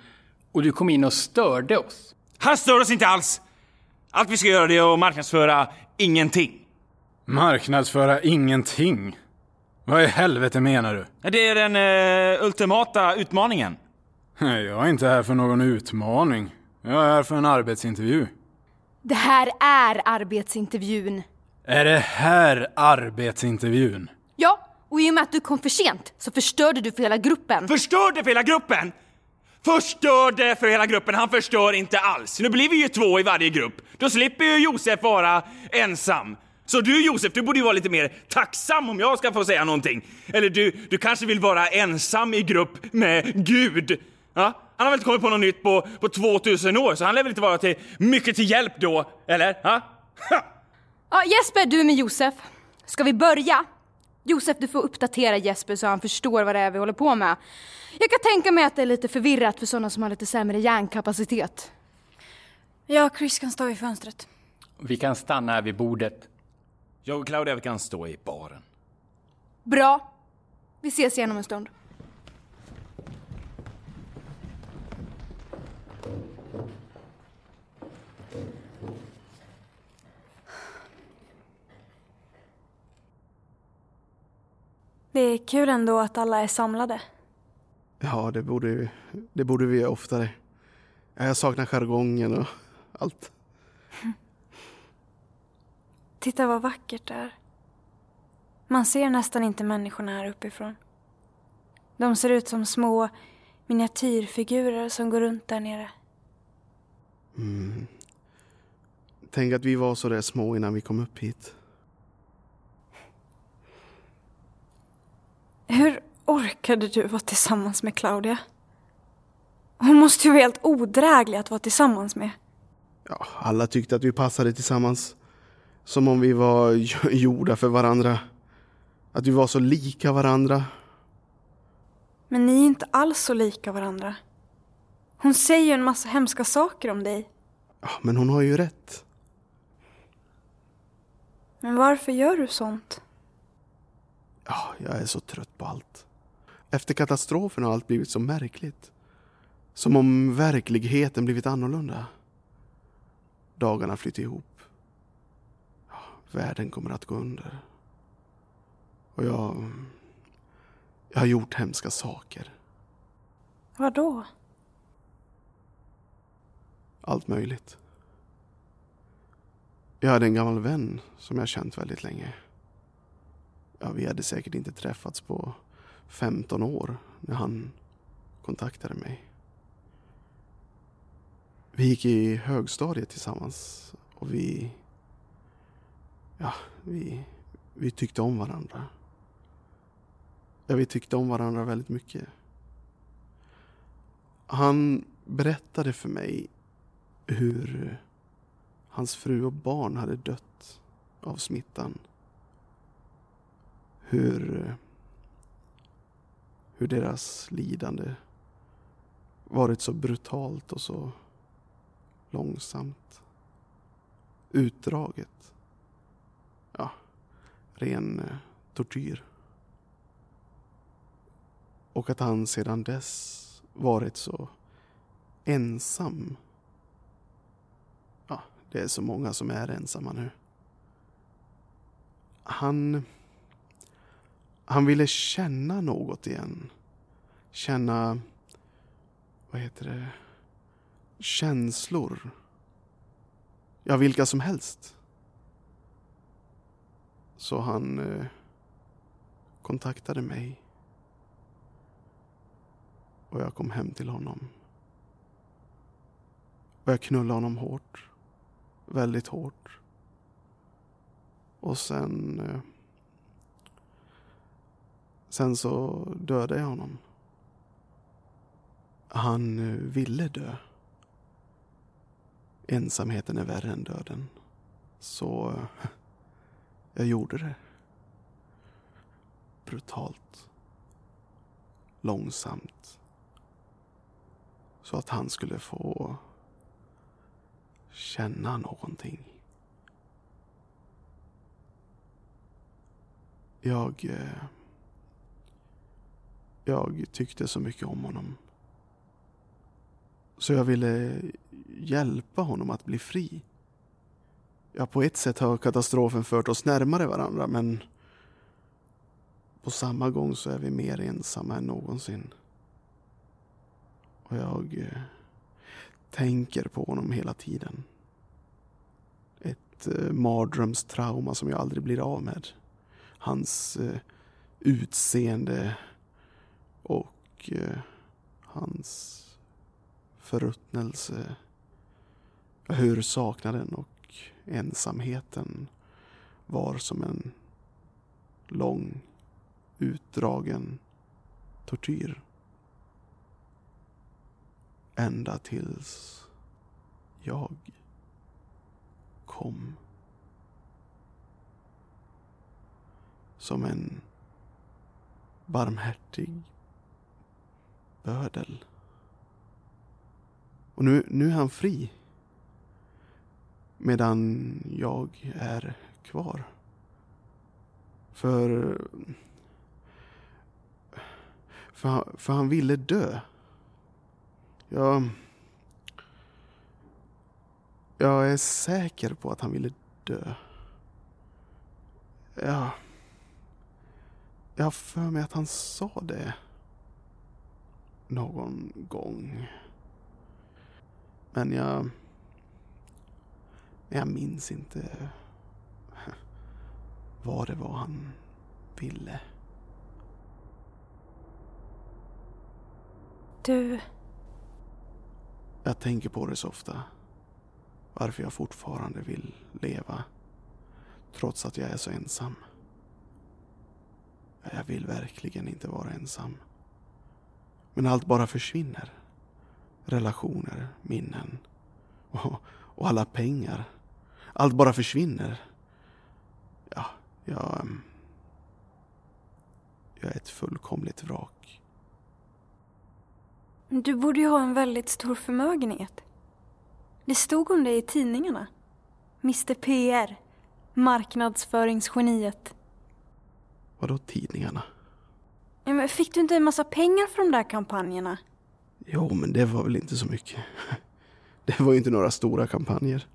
och du kom in och störde oss. Han stör oss inte alls! Allt vi ska göra det är att marknadsföra ingenting. Marknadsföra ingenting. Vad i helvete menar du? Det är den eh, ultimata utmaningen. Nej, Jag är inte här för någon utmaning. Jag är här för en arbetsintervju. Det här är arbetsintervjun. Är det här arbetsintervjun? Ja, och i och med att du kom för sent så förstörde du för hela gruppen. Förstörde för hela gruppen! Förstörde för hela gruppen, han förstör inte alls. Nu blir vi ju två i varje grupp. Då slipper ju Josef vara ensam. Så du Josef, du borde ju vara lite mer tacksam om jag ska få säga någonting. Eller du, du kanske vill vara ensam i grupp med Gud? Ja? Han har väl inte kommit på något nytt på, på 2000 år, så han lär väl inte vara till mycket till hjälp då, eller? Ja? Ha! Ja, Jesper, du är med Josef. Ska vi börja? Josef, du får uppdatera Jesper så han förstår vad det är vi håller på med. Jag kan tänka mig att det är lite förvirrat för sådana som har lite sämre hjärnkapacitet. Och Chris kan stå vid fönstret. Vi kan stanna här vid bordet. Jag och Claudia vi kan stå i baren. Bra. Vi ses igen om en stund. Det är kul ändå att alla är samlade. Ja, det borde, det borde vi göra oftare. Jag saknar jargongen och allt. (laughs) Titta vad vackert det är. Man ser nästan inte människorna här uppifrån. De ser ut som små miniatyrfigurer som går runt där nere. Mm. Tänk att vi var så där små innan vi kom upp hit. Hur orkade du vara tillsammans med Claudia? Hon måste ju vara helt odräglig att vara tillsammans med. Ja, alla tyckte att vi passade tillsammans. Som om vi var (laughs) gjorda för varandra. Att vi var så lika varandra. Men ni är inte alls så lika varandra. Hon säger en massa hemska saker om dig. Ja, men hon har ju rätt. Men varför gör du sånt? Ja, jag är så trött på allt. Efter katastrofen har allt blivit så märkligt. Som om verkligheten blivit annorlunda. Dagarna flyter ihop. Ja, världen kommer att gå under. Och jag... Jag har gjort hemska saker. Vad då? Allt möjligt. Jag hade en gammal vän som jag känt väldigt länge. Ja, vi hade säkert inte träffats på 15 år när han kontaktade mig. Vi gick i högstadiet tillsammans och vi... Ja, vi, vi tyckte om varandra. Ja, vi tyckte om varandra väldigt mycket. Han berättade för mig hur hans fru och barn hade dött av smittan. Hur, hur deras lidande varit så brutalt och så långsamt. Utdraget. Ja, ren eh, tortyr. Och att han sedan dess varit så ensam. Ja, det är så många som är ensamma nu. Han... Han ville känna något igen. Känna... Vad heter det? Känslor. Ja, vilka som helst. Så han eh, kontaktade mig. Och jag kom hem till honom. Och jag knullade honom hårt. Väldigt hårt. Och sen... Eh, sen så dödade jag honom. Han eh, ville dö. Ensamheten är värre än döden. Så eh, jag gjorde det. Brutalt. Långsamt. Så att han skulle få känna någonting. Jag... Eh, jag tyckte så mycket om honom. Så jag ville hjälpa honom att bli fri. Ja, på ett sätt har katastrofen fört oss närmare varandra, men på samma gång så är vi mer ensamma än någonsin. Och jag eh, tänker på honom hela tiden. Ett ett eh, mardrömstrauma som jag aldrig blir av med. Hans eh, utseende och eh, hans förruttnelse. Hur saknaden och ensamheten var som en lång utdragen tortyr. Ända tills jag kom. Som en barmhärtig bödel. Och nu, nu är han fri. Medan jag är kvar. För... För, för han ville dö. Jag... Jag är säker på att han ville dö. Ja... Jag har för mig att han sa det. Någon gång. Men jag... Jag minns inte vad det var han ville. Du, Jag tänker på det så ofta. Varför jag fortfarande vill leva. Trots att jag är så ensam. Jag vill verkligen inte vara ensam. Men allt bara försvinner. Relationer, minnen och, och alla pengar. Allt bara försvinner. Ja, jag... ehm, Jag är ett fullkomligt vrak. Du borde ju ha en väldigt stor förmögenhet. Det stod om dig i tidningarna. Mr PR. Marknadsföringsgeniet. Vadå tidningarna? Men fick du inte en massa pengar för de där kampanjerna? Jo, men det var väl inte så mycket. (laughs) Det var ju inte några stora kampanjer.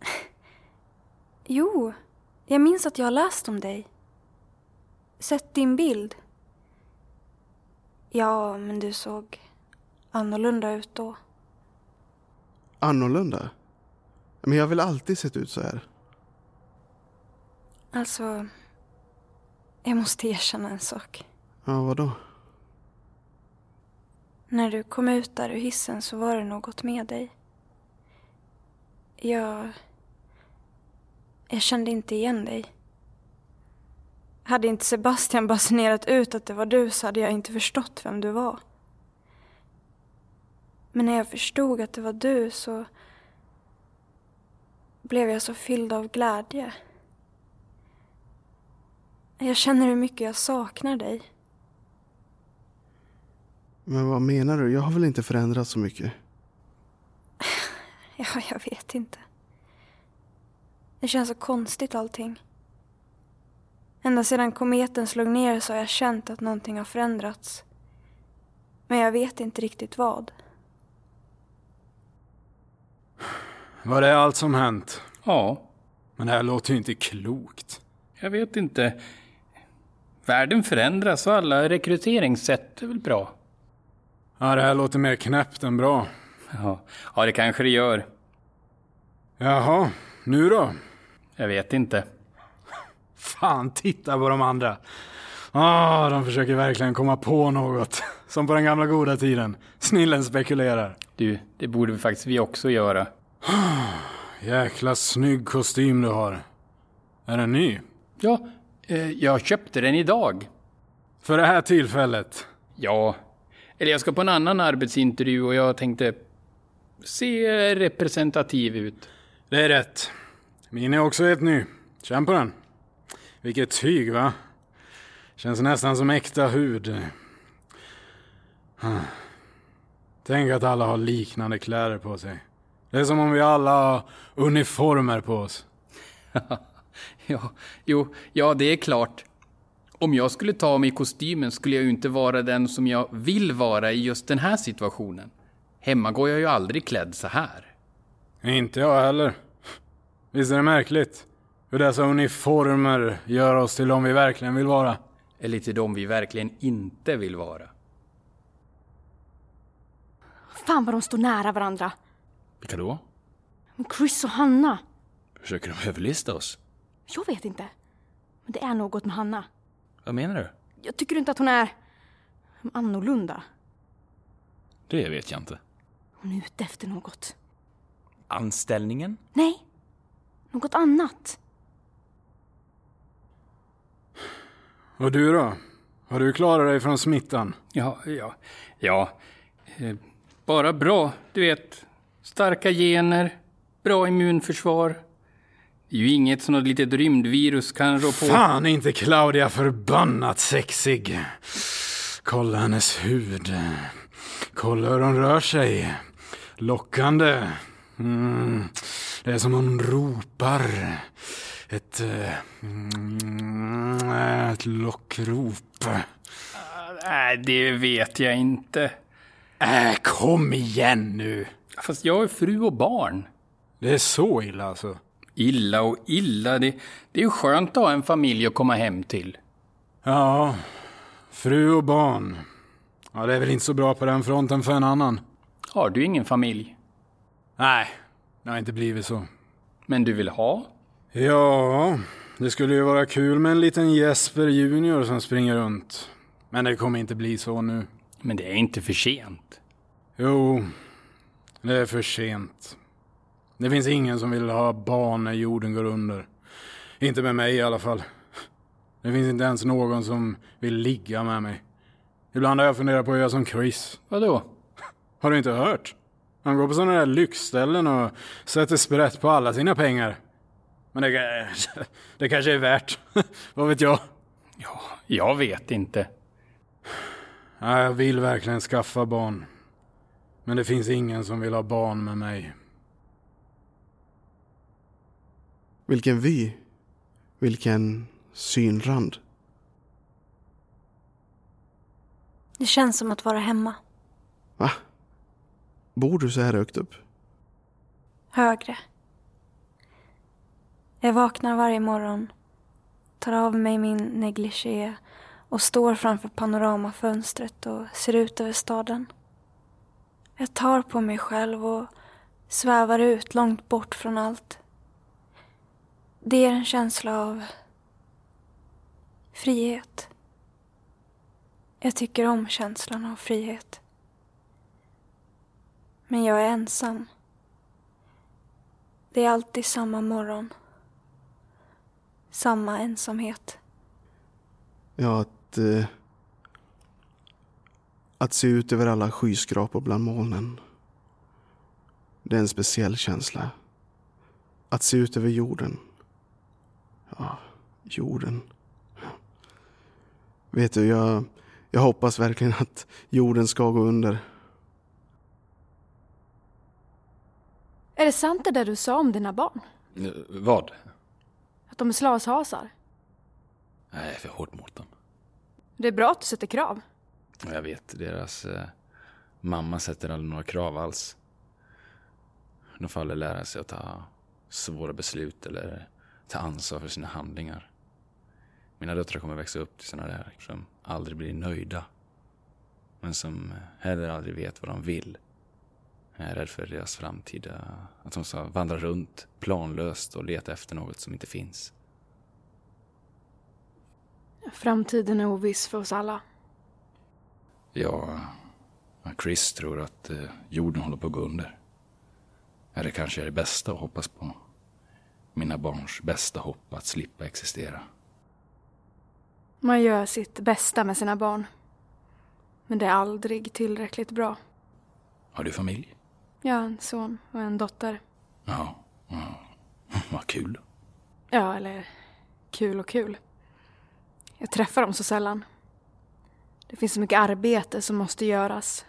(laughs) Jo, jag minns att jag har läst om dig. Sett din bild. Ja, men du såg annorlunda ut då. Annorlunda? Men jag har väl alltid sett ut så här? Alltså, jag måste erkänna en sak. Ja, vadå? När du kom ut där ur hissen så var det något med dig. Jag... Jag kände inte igen dig. Hade inte Sebastian basunerat ut att det var du så hade jag inte förstått vem du var. Men när jag förstod att det var du så blev jag så fylld av glädje. Jag känner hur mycket jag saknar dig. Men vad menar du? Jag har väl inte förändrats så mycket? (laughs) Ja, jag vet inte. Det känns så konstigt allting. Ända sedan kometen slog ner så har jag känt att någonting har förändrats. Men jag vet inte riktigt vad. Var det allt som hänt? Ja, Men det här låter ju inte klokt. jag vet inte. Världen förändras och alla rekryteringssätt är väl bra. Ja, det här låter mer knäppt än bra. Ja, ja det kanske det gör. Jaha, nu då? Jag vet inte. Fan, titta på de andra. Ah, de försöker verkligen komma på något. Som på den gamla goda tiden. Snillen spekulerar. Du, det borde faktiskt vi också göra. Jäkla snygg kostym du har. Är den ny? Ja, eh, jag köpte den idag. För det här tillfället? Ja, eller jag ska på en annan arbetsintervju och jag tänkte se representativ ut. Det är rätt. Min är också helt ny. Känn på den. Vilket tyg, va? Känns nästan som äkta hud. Tänk att alla har liknande kläder på sig. Det är som om vi alla har uniformer på oss. (laughs) Ja, jo, ja det är klart. Om jag skulle ta mig kostymen skulle jag ju inte vara den som jag vill vara i just den här situationen. Hemma går jag ju aldrig klädd så här. Inte jag heller. Visst är det märkligt? Hur dessa uniformer gör oss till de vi verkligen vill vara. Eller till de vi verkligen inte vill vara. Fan vad de står nära varandra. Vilka då? Chris och Hanna. Försöker de överlista oss? Jag vet inte. Men det är något med Hanna. Vad menar du? Jag tycker inte att hon är annorlunda. Det vet jag inte. Hon är ute efter något. Anställningen? Nej, något annat. Och du då? Har du klarat dig från smittan? Ja, ja, ja. Eh, bara bra, du vet. Starka gener, bra immunförsvar. Är ju inget som något litet rymdvirus kan rå på. Fan inte Claudia förbannat sexig. Kolla hennes hud. Kolla hur hon rör sig. Lockande. Mm. Det är som hon ropar. Ett... Mm, ett lockrop. Nej, det vet jag inte. Äh, kom igen nu. Fast jag är fru och barn. Det är så illa alltså. Illa och illa, det, det är ju skönt att ha en familj att komma hem till. Ja, fru och barn. Ja, det är väl inte så bra på den fronten för en annan. Har du ingen familj? Nej, det har inte blivit så. Men du vill ha? Ja, det skulle ju vara kul med en liten Jesper Junior som springer runt. Men det kommer inte bli så nu. Men det är inte för sent. Jo, det är för sent. Det finns ingen som vill ha barn när jorden går under. Inte med mig i alla fall. Det finns inte ens någon som vill ligga med mig. Ibland har jag funderat på att göra som Chris. Vadå? Har du inte hört? Han går på sådana där lyxställen och sätter sprätt på alla sina pengar. Men det, det kanske är värt. (laughs) Vad vet jag? Ja, jag vet inte. Ja, jag vill verkligen skaffa barn. Men det finns ingen som vill ha barn med mig. Vilken vy. Vilken synrand. Det känns som att vara hemma. Va? Bor du så här högt upp? Högre. Jag vaknar varje morgon, tar av mig min negligé och står framför panoramafönstret och ser ut över staden. Jag tar på mig själv och svävar ut långt bort från allt. Det är en känsla av frihet. Jag tycker om känslan av frihet. Men jag är ensam. Det är alltid samma morgon. Samma ensamhet. Ja, att... Eh, att se ut över alla skyskrapor bland molnen. Det är en speciell känsla. Att se ut över jorden. Ja, jorden. Vet du, jag, jag hoppas verkligen att jorden ska gå under. Är det sant det där du sa om dina barn? Eh, Vad? Att de är slashasar? Nej, jag är för hårt mot dem. Det är bra att du sätter krav. Jag vet, deras eh, mamma sätter aldrig några krav alls. De får aldrig lära sig att ta svåra beslut eller ta ansvar för sina handlingar. Mina döttrar kommer växa upp till sådana där som aldrig blir nöjda. Men som heller aldrig vet vad de vill. Jag är rädd för deras framtida... Att de ska vandra runt planlöst och leta efter något som inte finns. Framtiden är oviss för oss alla. Ja, Chris tror att eh, jorden håller på att gå under. Det kanske är det bästa att hoppas på. Mina barns bästa hopp att slippa existera. Man gör sitt bästa med sina barn. Men det är aldrig tillräckligt bra. Har du familj? Har en son och en dotter. Ja, ja. (laughs) vad kul. Ja, eller kul och kul. Jag träffar dem så sällan. Det finns så mycket arbete som måste göras.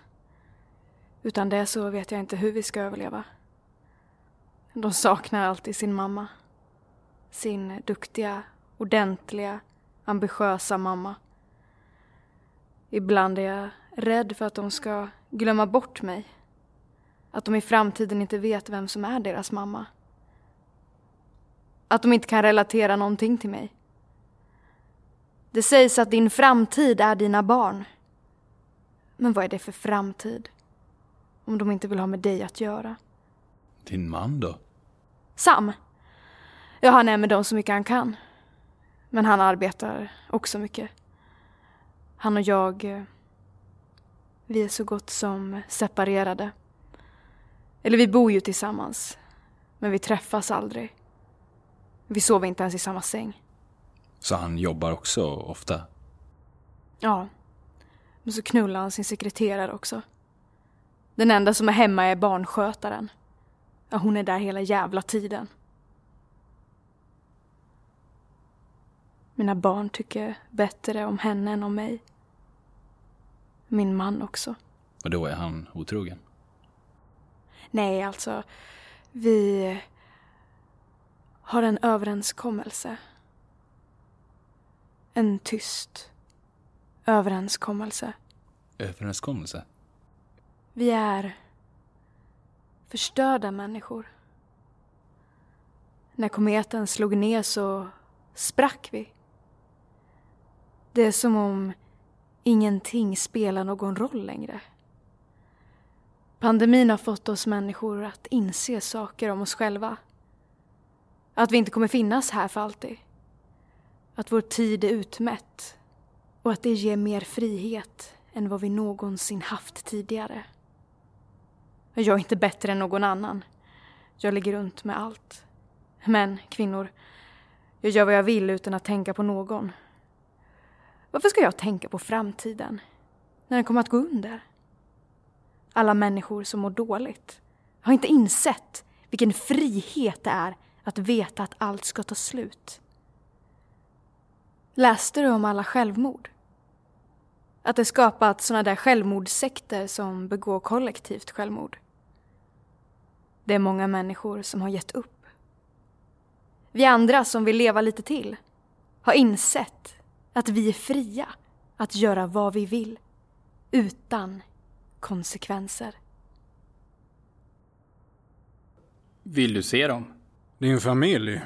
Utan det så vet jag inte hur vi ska överleva. De saknar alltid sin mamma. Sin duktiga, ordentliga, ambitiösa mamma. Ibland är jag rädd för att de ska glömma bort mig. Att de i framtiden inte vet vem som är deras mamma. Att de inte kan relatera någonting till mig. Det sägs att din framtid är dina barn. Men vad är det för framtid? Om de inte vill ha med dig att göra. Din man då? Sam! Ja, han är med dem så mycket han kan. Men han arbetar också mycket. Han och jag, eh, vi är så gott som separerade. Eller vi bor ju tillsammans. Men vi träffas aldrig. Vi sover inte ens i samma säng. Så han jobbar också ofta? Ja. Men så knullar han sin sekreterare också. Den enda som är hemma är barnskötaren. Ja, hon är där hela jävla tiden. Mina barn tycker bättre om henne än om mig. Min man också. Och då är han otrogen? Nej, alltså. Vi har en överenskommelse. En tyst överenskommelse. Överenskommelse? Vi är förstörda människor. När kometen slog ner så sprack vi. Det är som om ingenting spelar någon roll längre. Pandemin har fått oss människor att inse saker om oss själva. Att vi inte kommer finnas här för alltid. Att vår tid är utmätt. Och att det ger mer frihet än vad vi någonsin haft tidigare. Jag är inte bättre än någon annan. Jag ligger runt med allt. Män, kvinnor, jag gör vad jag vill utan att tänka på någon. Varför ska jag tänka på framtiden? När den kommer att gå under? Alla människor som mår dåligt har inte insett vilken frihet det är att veta att allt ska ta slut. Läste du om alla självmord? Att det skapat såna där självmordssekter som begår kollektivt självmord. Det är många människor som har gett upp. Vi andra som vill leva lite till har insett att vi är fria att göra vad vi vill utan konsekvenser. Vill du se dem? Din familj?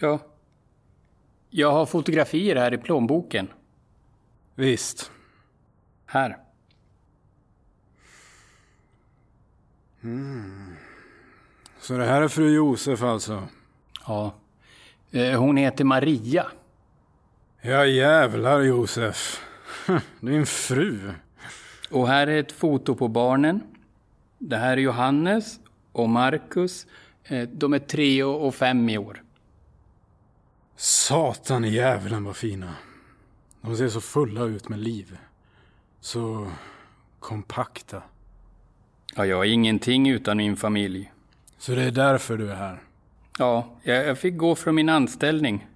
Ja. Jag har fotografier här i plånboken. Visst. Här. Så det här är fru Josef alltså? Ja. Eh, Hon heter Maria. Ja jävlar Josef. (laughs) Din fru. Och här är ett foto på barnen. Det här är Johannes och Marcus. Eh, De är tre och och fem i år. Satan i djävulen vad fina. De ser så fulla ut med liv. Så kompakta. Ja, jag är ingenting utan min familj. Så det är därför du är här. Ja, jag jag fick gå från min anställning.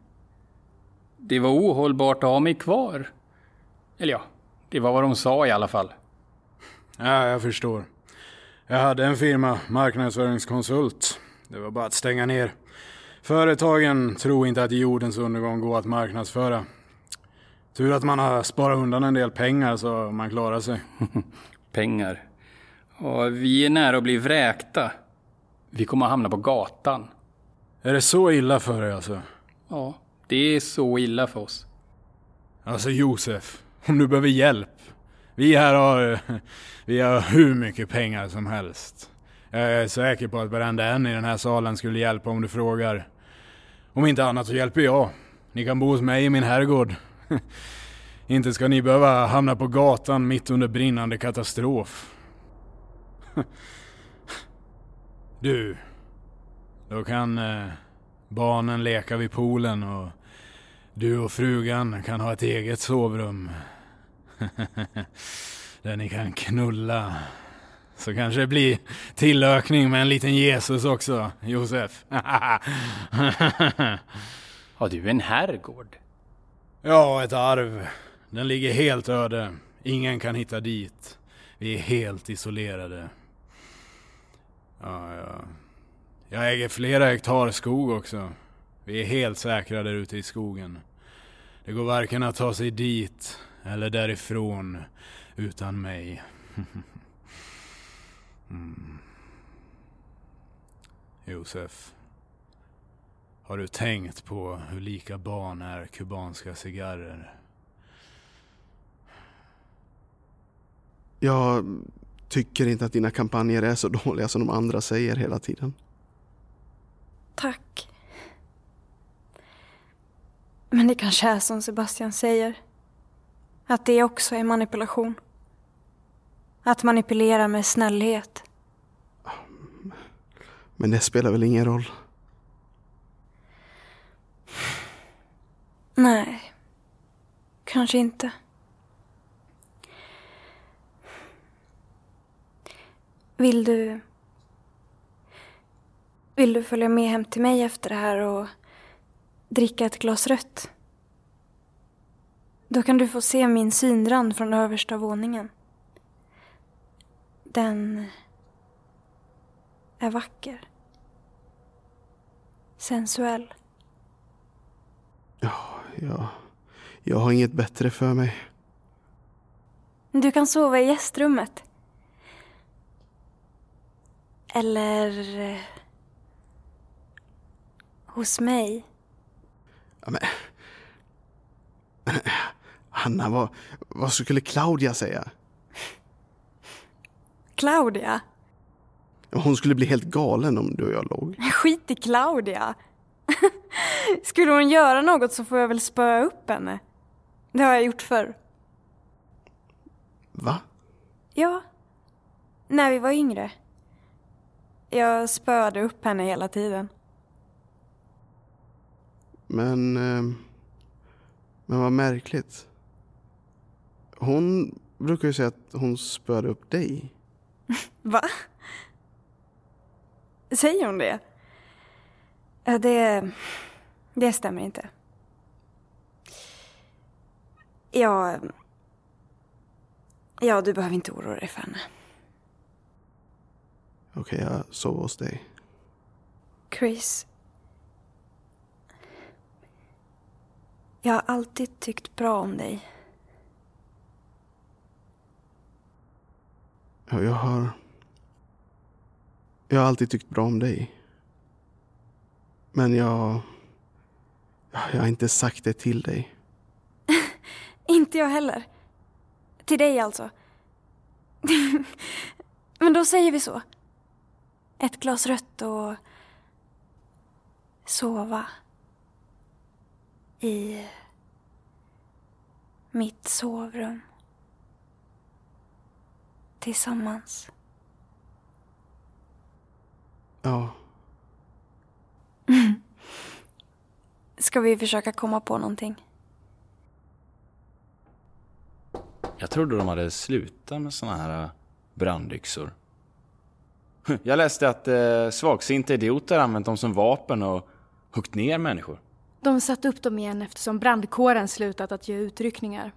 Det var ohållbart att ha mig kvar. Eller ja, det var vad de sa i alla fall. Ja, jag förstår. Jag hade en firma, marknadsföringskonsult. Det var bara att stänga ner. Företagen tror inte att jordens undergång går att marknadsföra. Tur att man har sparat undan en del pengar så man klarar sig. (laughs) Pengar. Och vi är nära att bli vräkta. Vi kommer att hamna på gatan. Är det så illa för dig alltså? Ja, det är så illa för oss. Alltså Josef, om du behöver hjälp. Vi här har, (laughs) vi har hur mycket pengar som helst. Jag är säker på att varenda en i den här salen skulle hjälpa om du frågar. Om inte annat så hjälper jag. Ni kan bo hos mig i min herrgård. (laughs) Inte ska ni behöva hamna på gatan mitt under brinnande katastrof. (laughs) Du, då kan eh, barnen leka vid poolen och du och frugan kan ha ett eget sovrum. (laughs) Där ni kan knulla. Så kanske det blir tillökning med en liten Jesus också, Josef. Har du en herrgård? Ja, ett arv. Den ligger helt öde. Ingen kan hitta dit. Vi är helt isolerade. Ja, ja. Jag äger flera hektar skog också. Vi är helt säkra där ute i skogen. Det går varken att ta sig dit eller därifrån utan mig. (laughs) mm. Josef. Har du tänkt på hur lika barn är kubanska cigarrer? Jag tycker inte att dina kampanjer är så dåliga som de andra säger hela tiden. Tack. Men det kanske är som Sebastian säger. Att det också är manipulation. Att manipulera med snällhet. Men det spelar väl ingen roll? Nej, kanske inte. Vill du... Vill du följa med hem till mig efter det här och dricka ett glas rött? Då kan du få se min synrand från översta våningen. Den är vacker. Sensuell. Ja, jag har inget bättre för mig. Du kan sova i gästrummet. Eller... eh, Hos mig. Ja, men... men, (clears throat) Hanna, vad, vad skulle Claudia säga? Claudia? Hon skulle bli helt galen om du och jag låg. Skit i Claudia. (laughs) Skulle hon göra något så får jag väl spöa upp henne. Det har jag gjort förr. Va? Ja. När vi var yngre. Jag spöade upp henne hela tiden. Men... Eh, men vad märkligt. Hon brukar ju säga att hon spöade upp dig. (laughs) Va? Säger hon det? Det... Det stämmer inte. Ja... Ja, du behöver inte oroa dig för henne. Okej, jag sov hos dig. Chris. Jag har alltid tyckt bra om dig. Ja, jag har... Jag har alltid tyckt bra om dig. Men jag... ja, Jag har inte sagt det till dig. (laughs) Inte jag heller. Till dig alltså. (laughs) Men då säger vi så. Ett glas rött och sova i mitt sovrum. Tillsammans. Ja, (laughs) Ska vi försöka komma på någonting? Jag trodde de hade slutat med såna här äh, brandyxor. (laughs) Jag läste att eh, svagsinta idioter använt dem som vapen och huggit ner människor. De satte upp dem igen eftersom brandkåren slutat att ge utryckningar.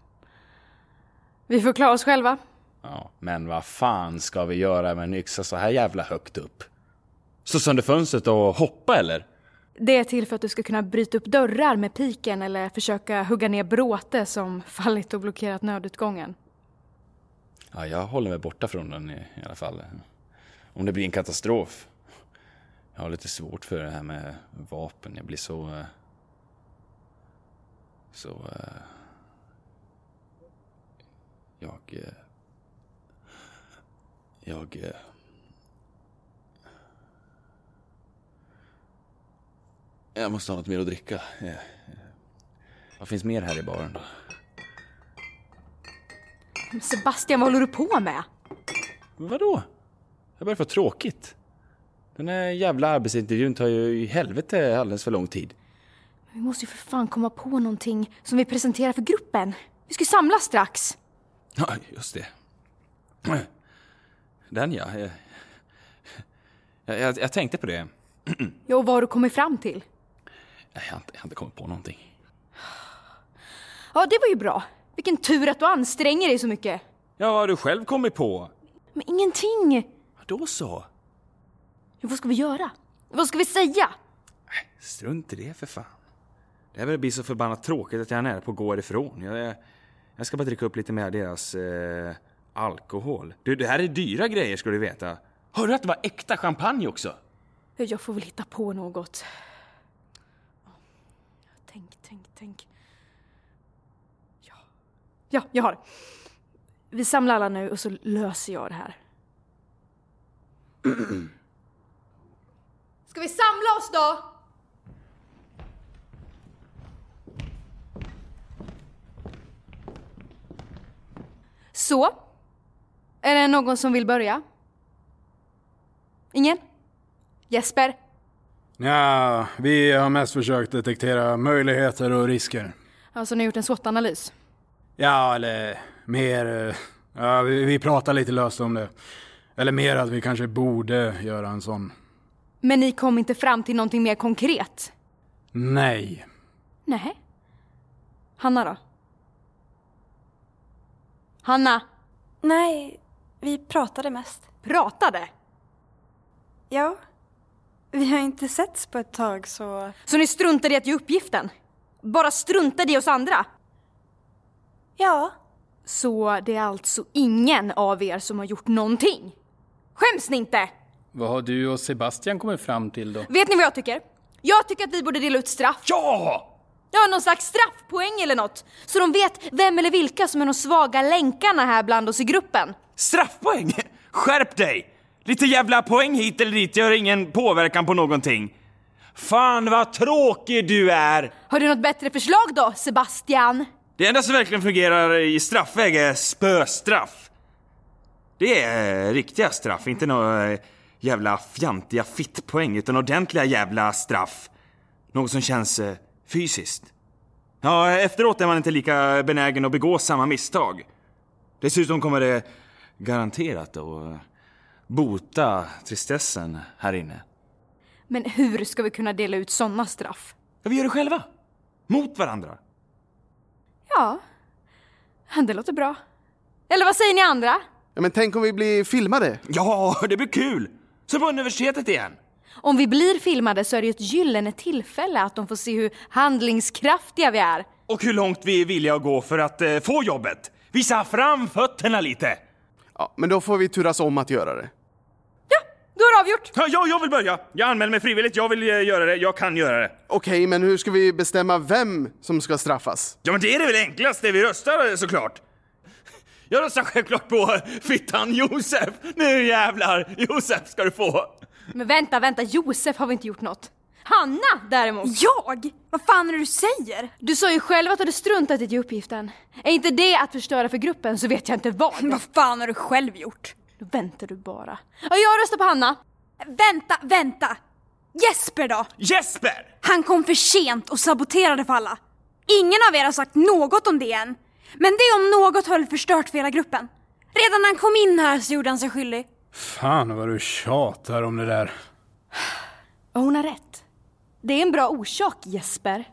Vi får klara oss själva. Ja, men vad fan ska vi göra med en yxa så här jävla högt upp? Slå sönder fönstret och hoppa eller? Det är till för att du ska kunna bryta upp dörrar med piken eller försöka hugga ner bråte som (laughs) fallit och blockerat nödutgången. Ja, jag håller mig borta från den i, i alla fall. Om det blir en katastrof. Jag har lite svårt för det här med vapen. Jag blir så... Eh, så... Eh, jag... Eh, jag... Jag måste ha något mer att dricka. Eh, Vad finns mer här i baren Sebastian, vad håller du på med? Vadå? Jag börjar få tråkigt. Den här jävla arbetsintervjun tar ju i helvete alldeles för lång tid. Vi måste ju för fan komma på någonting som vi presenterar för gruppen. Vi ska ju samlas strax. Ja, just det. Den ja. Jag, jag, jag, jag tänkte på det. Ja, och vad har du kommit fram till? Jag har, inte, jag har inte kommit på någonting. Ja, det var ju bra. Vilken tur att du anstränger dig så mycket. Ja, vad har du själv kommit på? Men ingenting. Då så. Ja, vad ska vi göra? Vad ska vi säga? Strunt i det för fan. Det här börjar bli så förbannat tråkigt att jag är nära på att gå ifrån. Jag, jag ska bara dricka upp lite mer av deras eh, alkohol. Du, det här är dyra grejer ska du veta. Hörde du att det var äkta champagne också? Jag får väl hitta på något. Tänk, tänk. Ja. Ja, jag har det. Vi samlar alla nu och så löser jag det här. (clears throat) Ska vi samla oss då? Så. Är det någon som vill börja? Ingen? Jesper? Ja, vi har mest försökt detektera möjligheter och risker. Alltså ni har gjort en SWOT-analys? Ja, eller mer... Ja, vi, vi pratar lite löst om det. Eller mer att vi kanske borde göra en sån. Men ni kom inte fram till någonting mer konkret? Nej. Nej. Hanna då? Hanna? Nej, vi pratade mest. Pratade? Ja. Vi har inte setts på ett tag så... Så ni struntade i att ge uppgiften? Bara struntade i oss andra? Ja. Så det är alltså ingen av er som har gjort någonting? Skäms ni inte? Vad har du och Sebastian kommit fram till då? Vet ni vad jag tycker? Jag tycker att vi borde dela ut straff. Ja! Ja, någon slags straffpoäng eller något. Så de vet vem eller vilka som är de svaga länkarna här bland oss i gruppen. Straffpoäng? Skärp dig! Lite jävla poäng hit eller dit gör ingen påverkan på någonting. Fan vad tråkig du är! Har du något bättre förslag då, Sebastian? Det enda som verkligen fungerar i straffväg är spöstraff. Det är riktiga straff, inte några eh, jävla fjantiga fittpoäng, utan ordentliga jävla straff. Något som känns eh, fysiskt. Ja, efteråt är man inte lika benägen att begå samma misstag. Dessutom kommer det garanterat att eh, bota tristessen här inne. Men hur ska vi kunna dela ut sådana straff? Ja, vi gör det själva. Mot varandra. Ja, det låter bra. Eller vad säger ni andra? Ja, men tänk om vi blir filmade? Ja, det blir kul! Som på universitetet igen. Om vi blir filmade så är det ju ett gyllene tillfälle att de får se hur handlingskraftiga vi är. Och hur långt vi är villiga att gå för att eh, få jobbet. Visa fram fötterna lite. Ja, men då får vi turas om att göra det. Då är det avgjort. Ja, ja, jag vill börja. Jag anmäler mig frivilligt. Jag vill eh, göra det. Jag kan göra det. Okej, men hur ska vi bestämma vem som ska straffas? Ja, men det är det väl enklast. Det vi röstar eh, såklart. Jag röstar självklart på (laughs) fittan Josef. Nu jävlar, Josef ska du få. Men vänta, vänta, Josef har vi inte gjort något. Hanna däremot. Jag? Vad fan är det du säger? Du sa ju själv att du hade struntat i uppgiften. Är inte det att förstöra för gruppen så vet jag inte vad. (laughs) Vad fan har du själv gjort? Väntar du bara. Ja, jag röstar på Hanna. Vänta, vänta! Jesper då? Jesper! Han kom för sent och saboterade för alla. Ingen av er har sagt något om det än. Men det om något väl förstört för hela gruppen. Redan när han kom in här så gjorde han sig skyldig. Fan vad du tjatar om det där. Och hon har rätt. Det är en bra orsak, Jesper.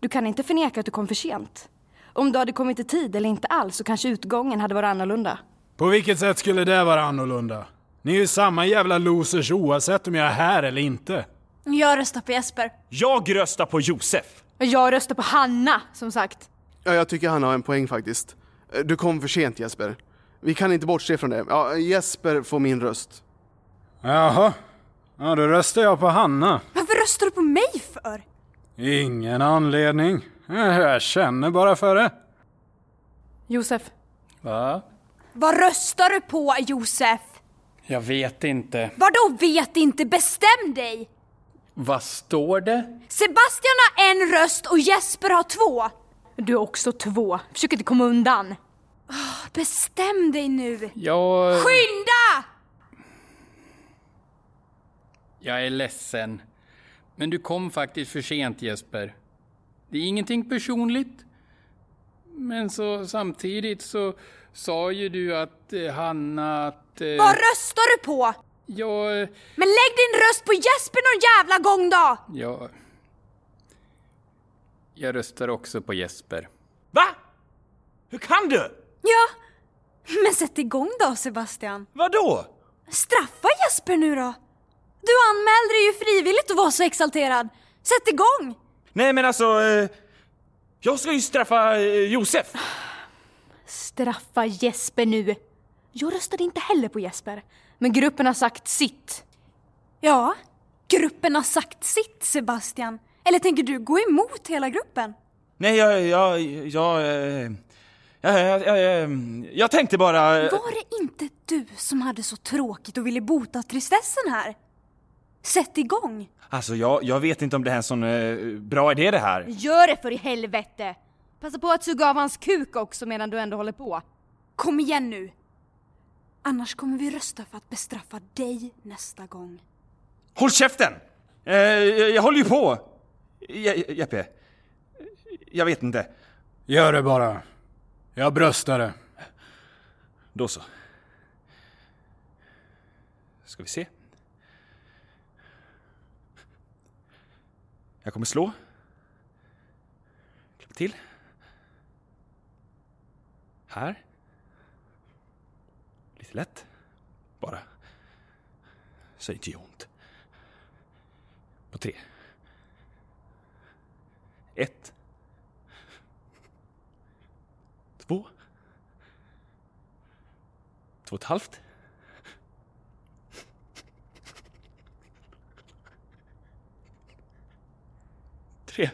Du kan inte förneka att du kom för sent. Om du hade kommit i tid eller inte alls så kanske utgången hade varit annorlunda. På vilket sätt skulle det vara annorlunda? Ni är ju samma jävla losers oavsett om jag är här eller inte. Jag röstar på Jesper. Jag röstar på Josef. Jag röstar på Hanna, som sagt. Ja, jag tycker han har en poäng faktiskt. Eh, Du kom för sent Jesper. Vi kan inte bortse från det. Ja, Jesper får min röst. Jaha. Ja, då röstar jag på Hanna. Varför röstar du på mig för? Ingen anledning. Jag känner bara för det. Josef. Va? Vad röstar du på Josef? Jag vet inte. Vadå vet inte? Bestäm dig! Vad står det? Sebastian har en röst och Jesper har två. Du är också två. Försök inte komma undan. Bestäm dig nu! Jag... Skynda! Jag är ledsen. Men du kom faktiskt för sent Jesper. Det är ingenting personligt. Men så samtidigt så sa ju du att eh, Hanna att... Eh, Vad röstar du på? jag... Men lägg din röst på Jesper någon jävla gång då! Jag... Jag röstar också på Jesper. Va? Hur kan du? Ja, men sätt igång då Sebastian. Vadå? Straffa Jesper nu då. Du anmälde dig ju frivilligt och var så exalterad. Sätt igång! Nej men alltså... Eh, jag ska ju straffa eh, Josef. Straffa Jesper nu. Jag röstade inte heller på Jesper. Men gruppen har sagt sitt. Ja, gruppen har sagt sitt Sebastian. Eller tänker du gå emot hela gruppen? Nej, jag... Jag... Jag... eh, Jag, jag, jag, jag, jag tänkte bara... Var det inte du som hade så tråkigt och ville bota tristessen här? Sätt igång! Alltså, jag, jag vet inte om det här är en sån eh, bra idé det här. Gör det för i helvete! Passa på att suga av hans kuk också medan du ändå håller på. Kom igen nu! Annars kommer vi rösta för att bestraffa dig nästa gång. Håll käften! Eh, jag, jag håller ju på! Je, Jeppe. Jag vet inte. Gör det bara. Jag bröstar det. Då så. Ska vi se. Jag kommer slå. Klippa till. Här. Lite lätt. Bara. Så det inte gör ont. På tre. Ett. Två. Två och ett halvt. Tre.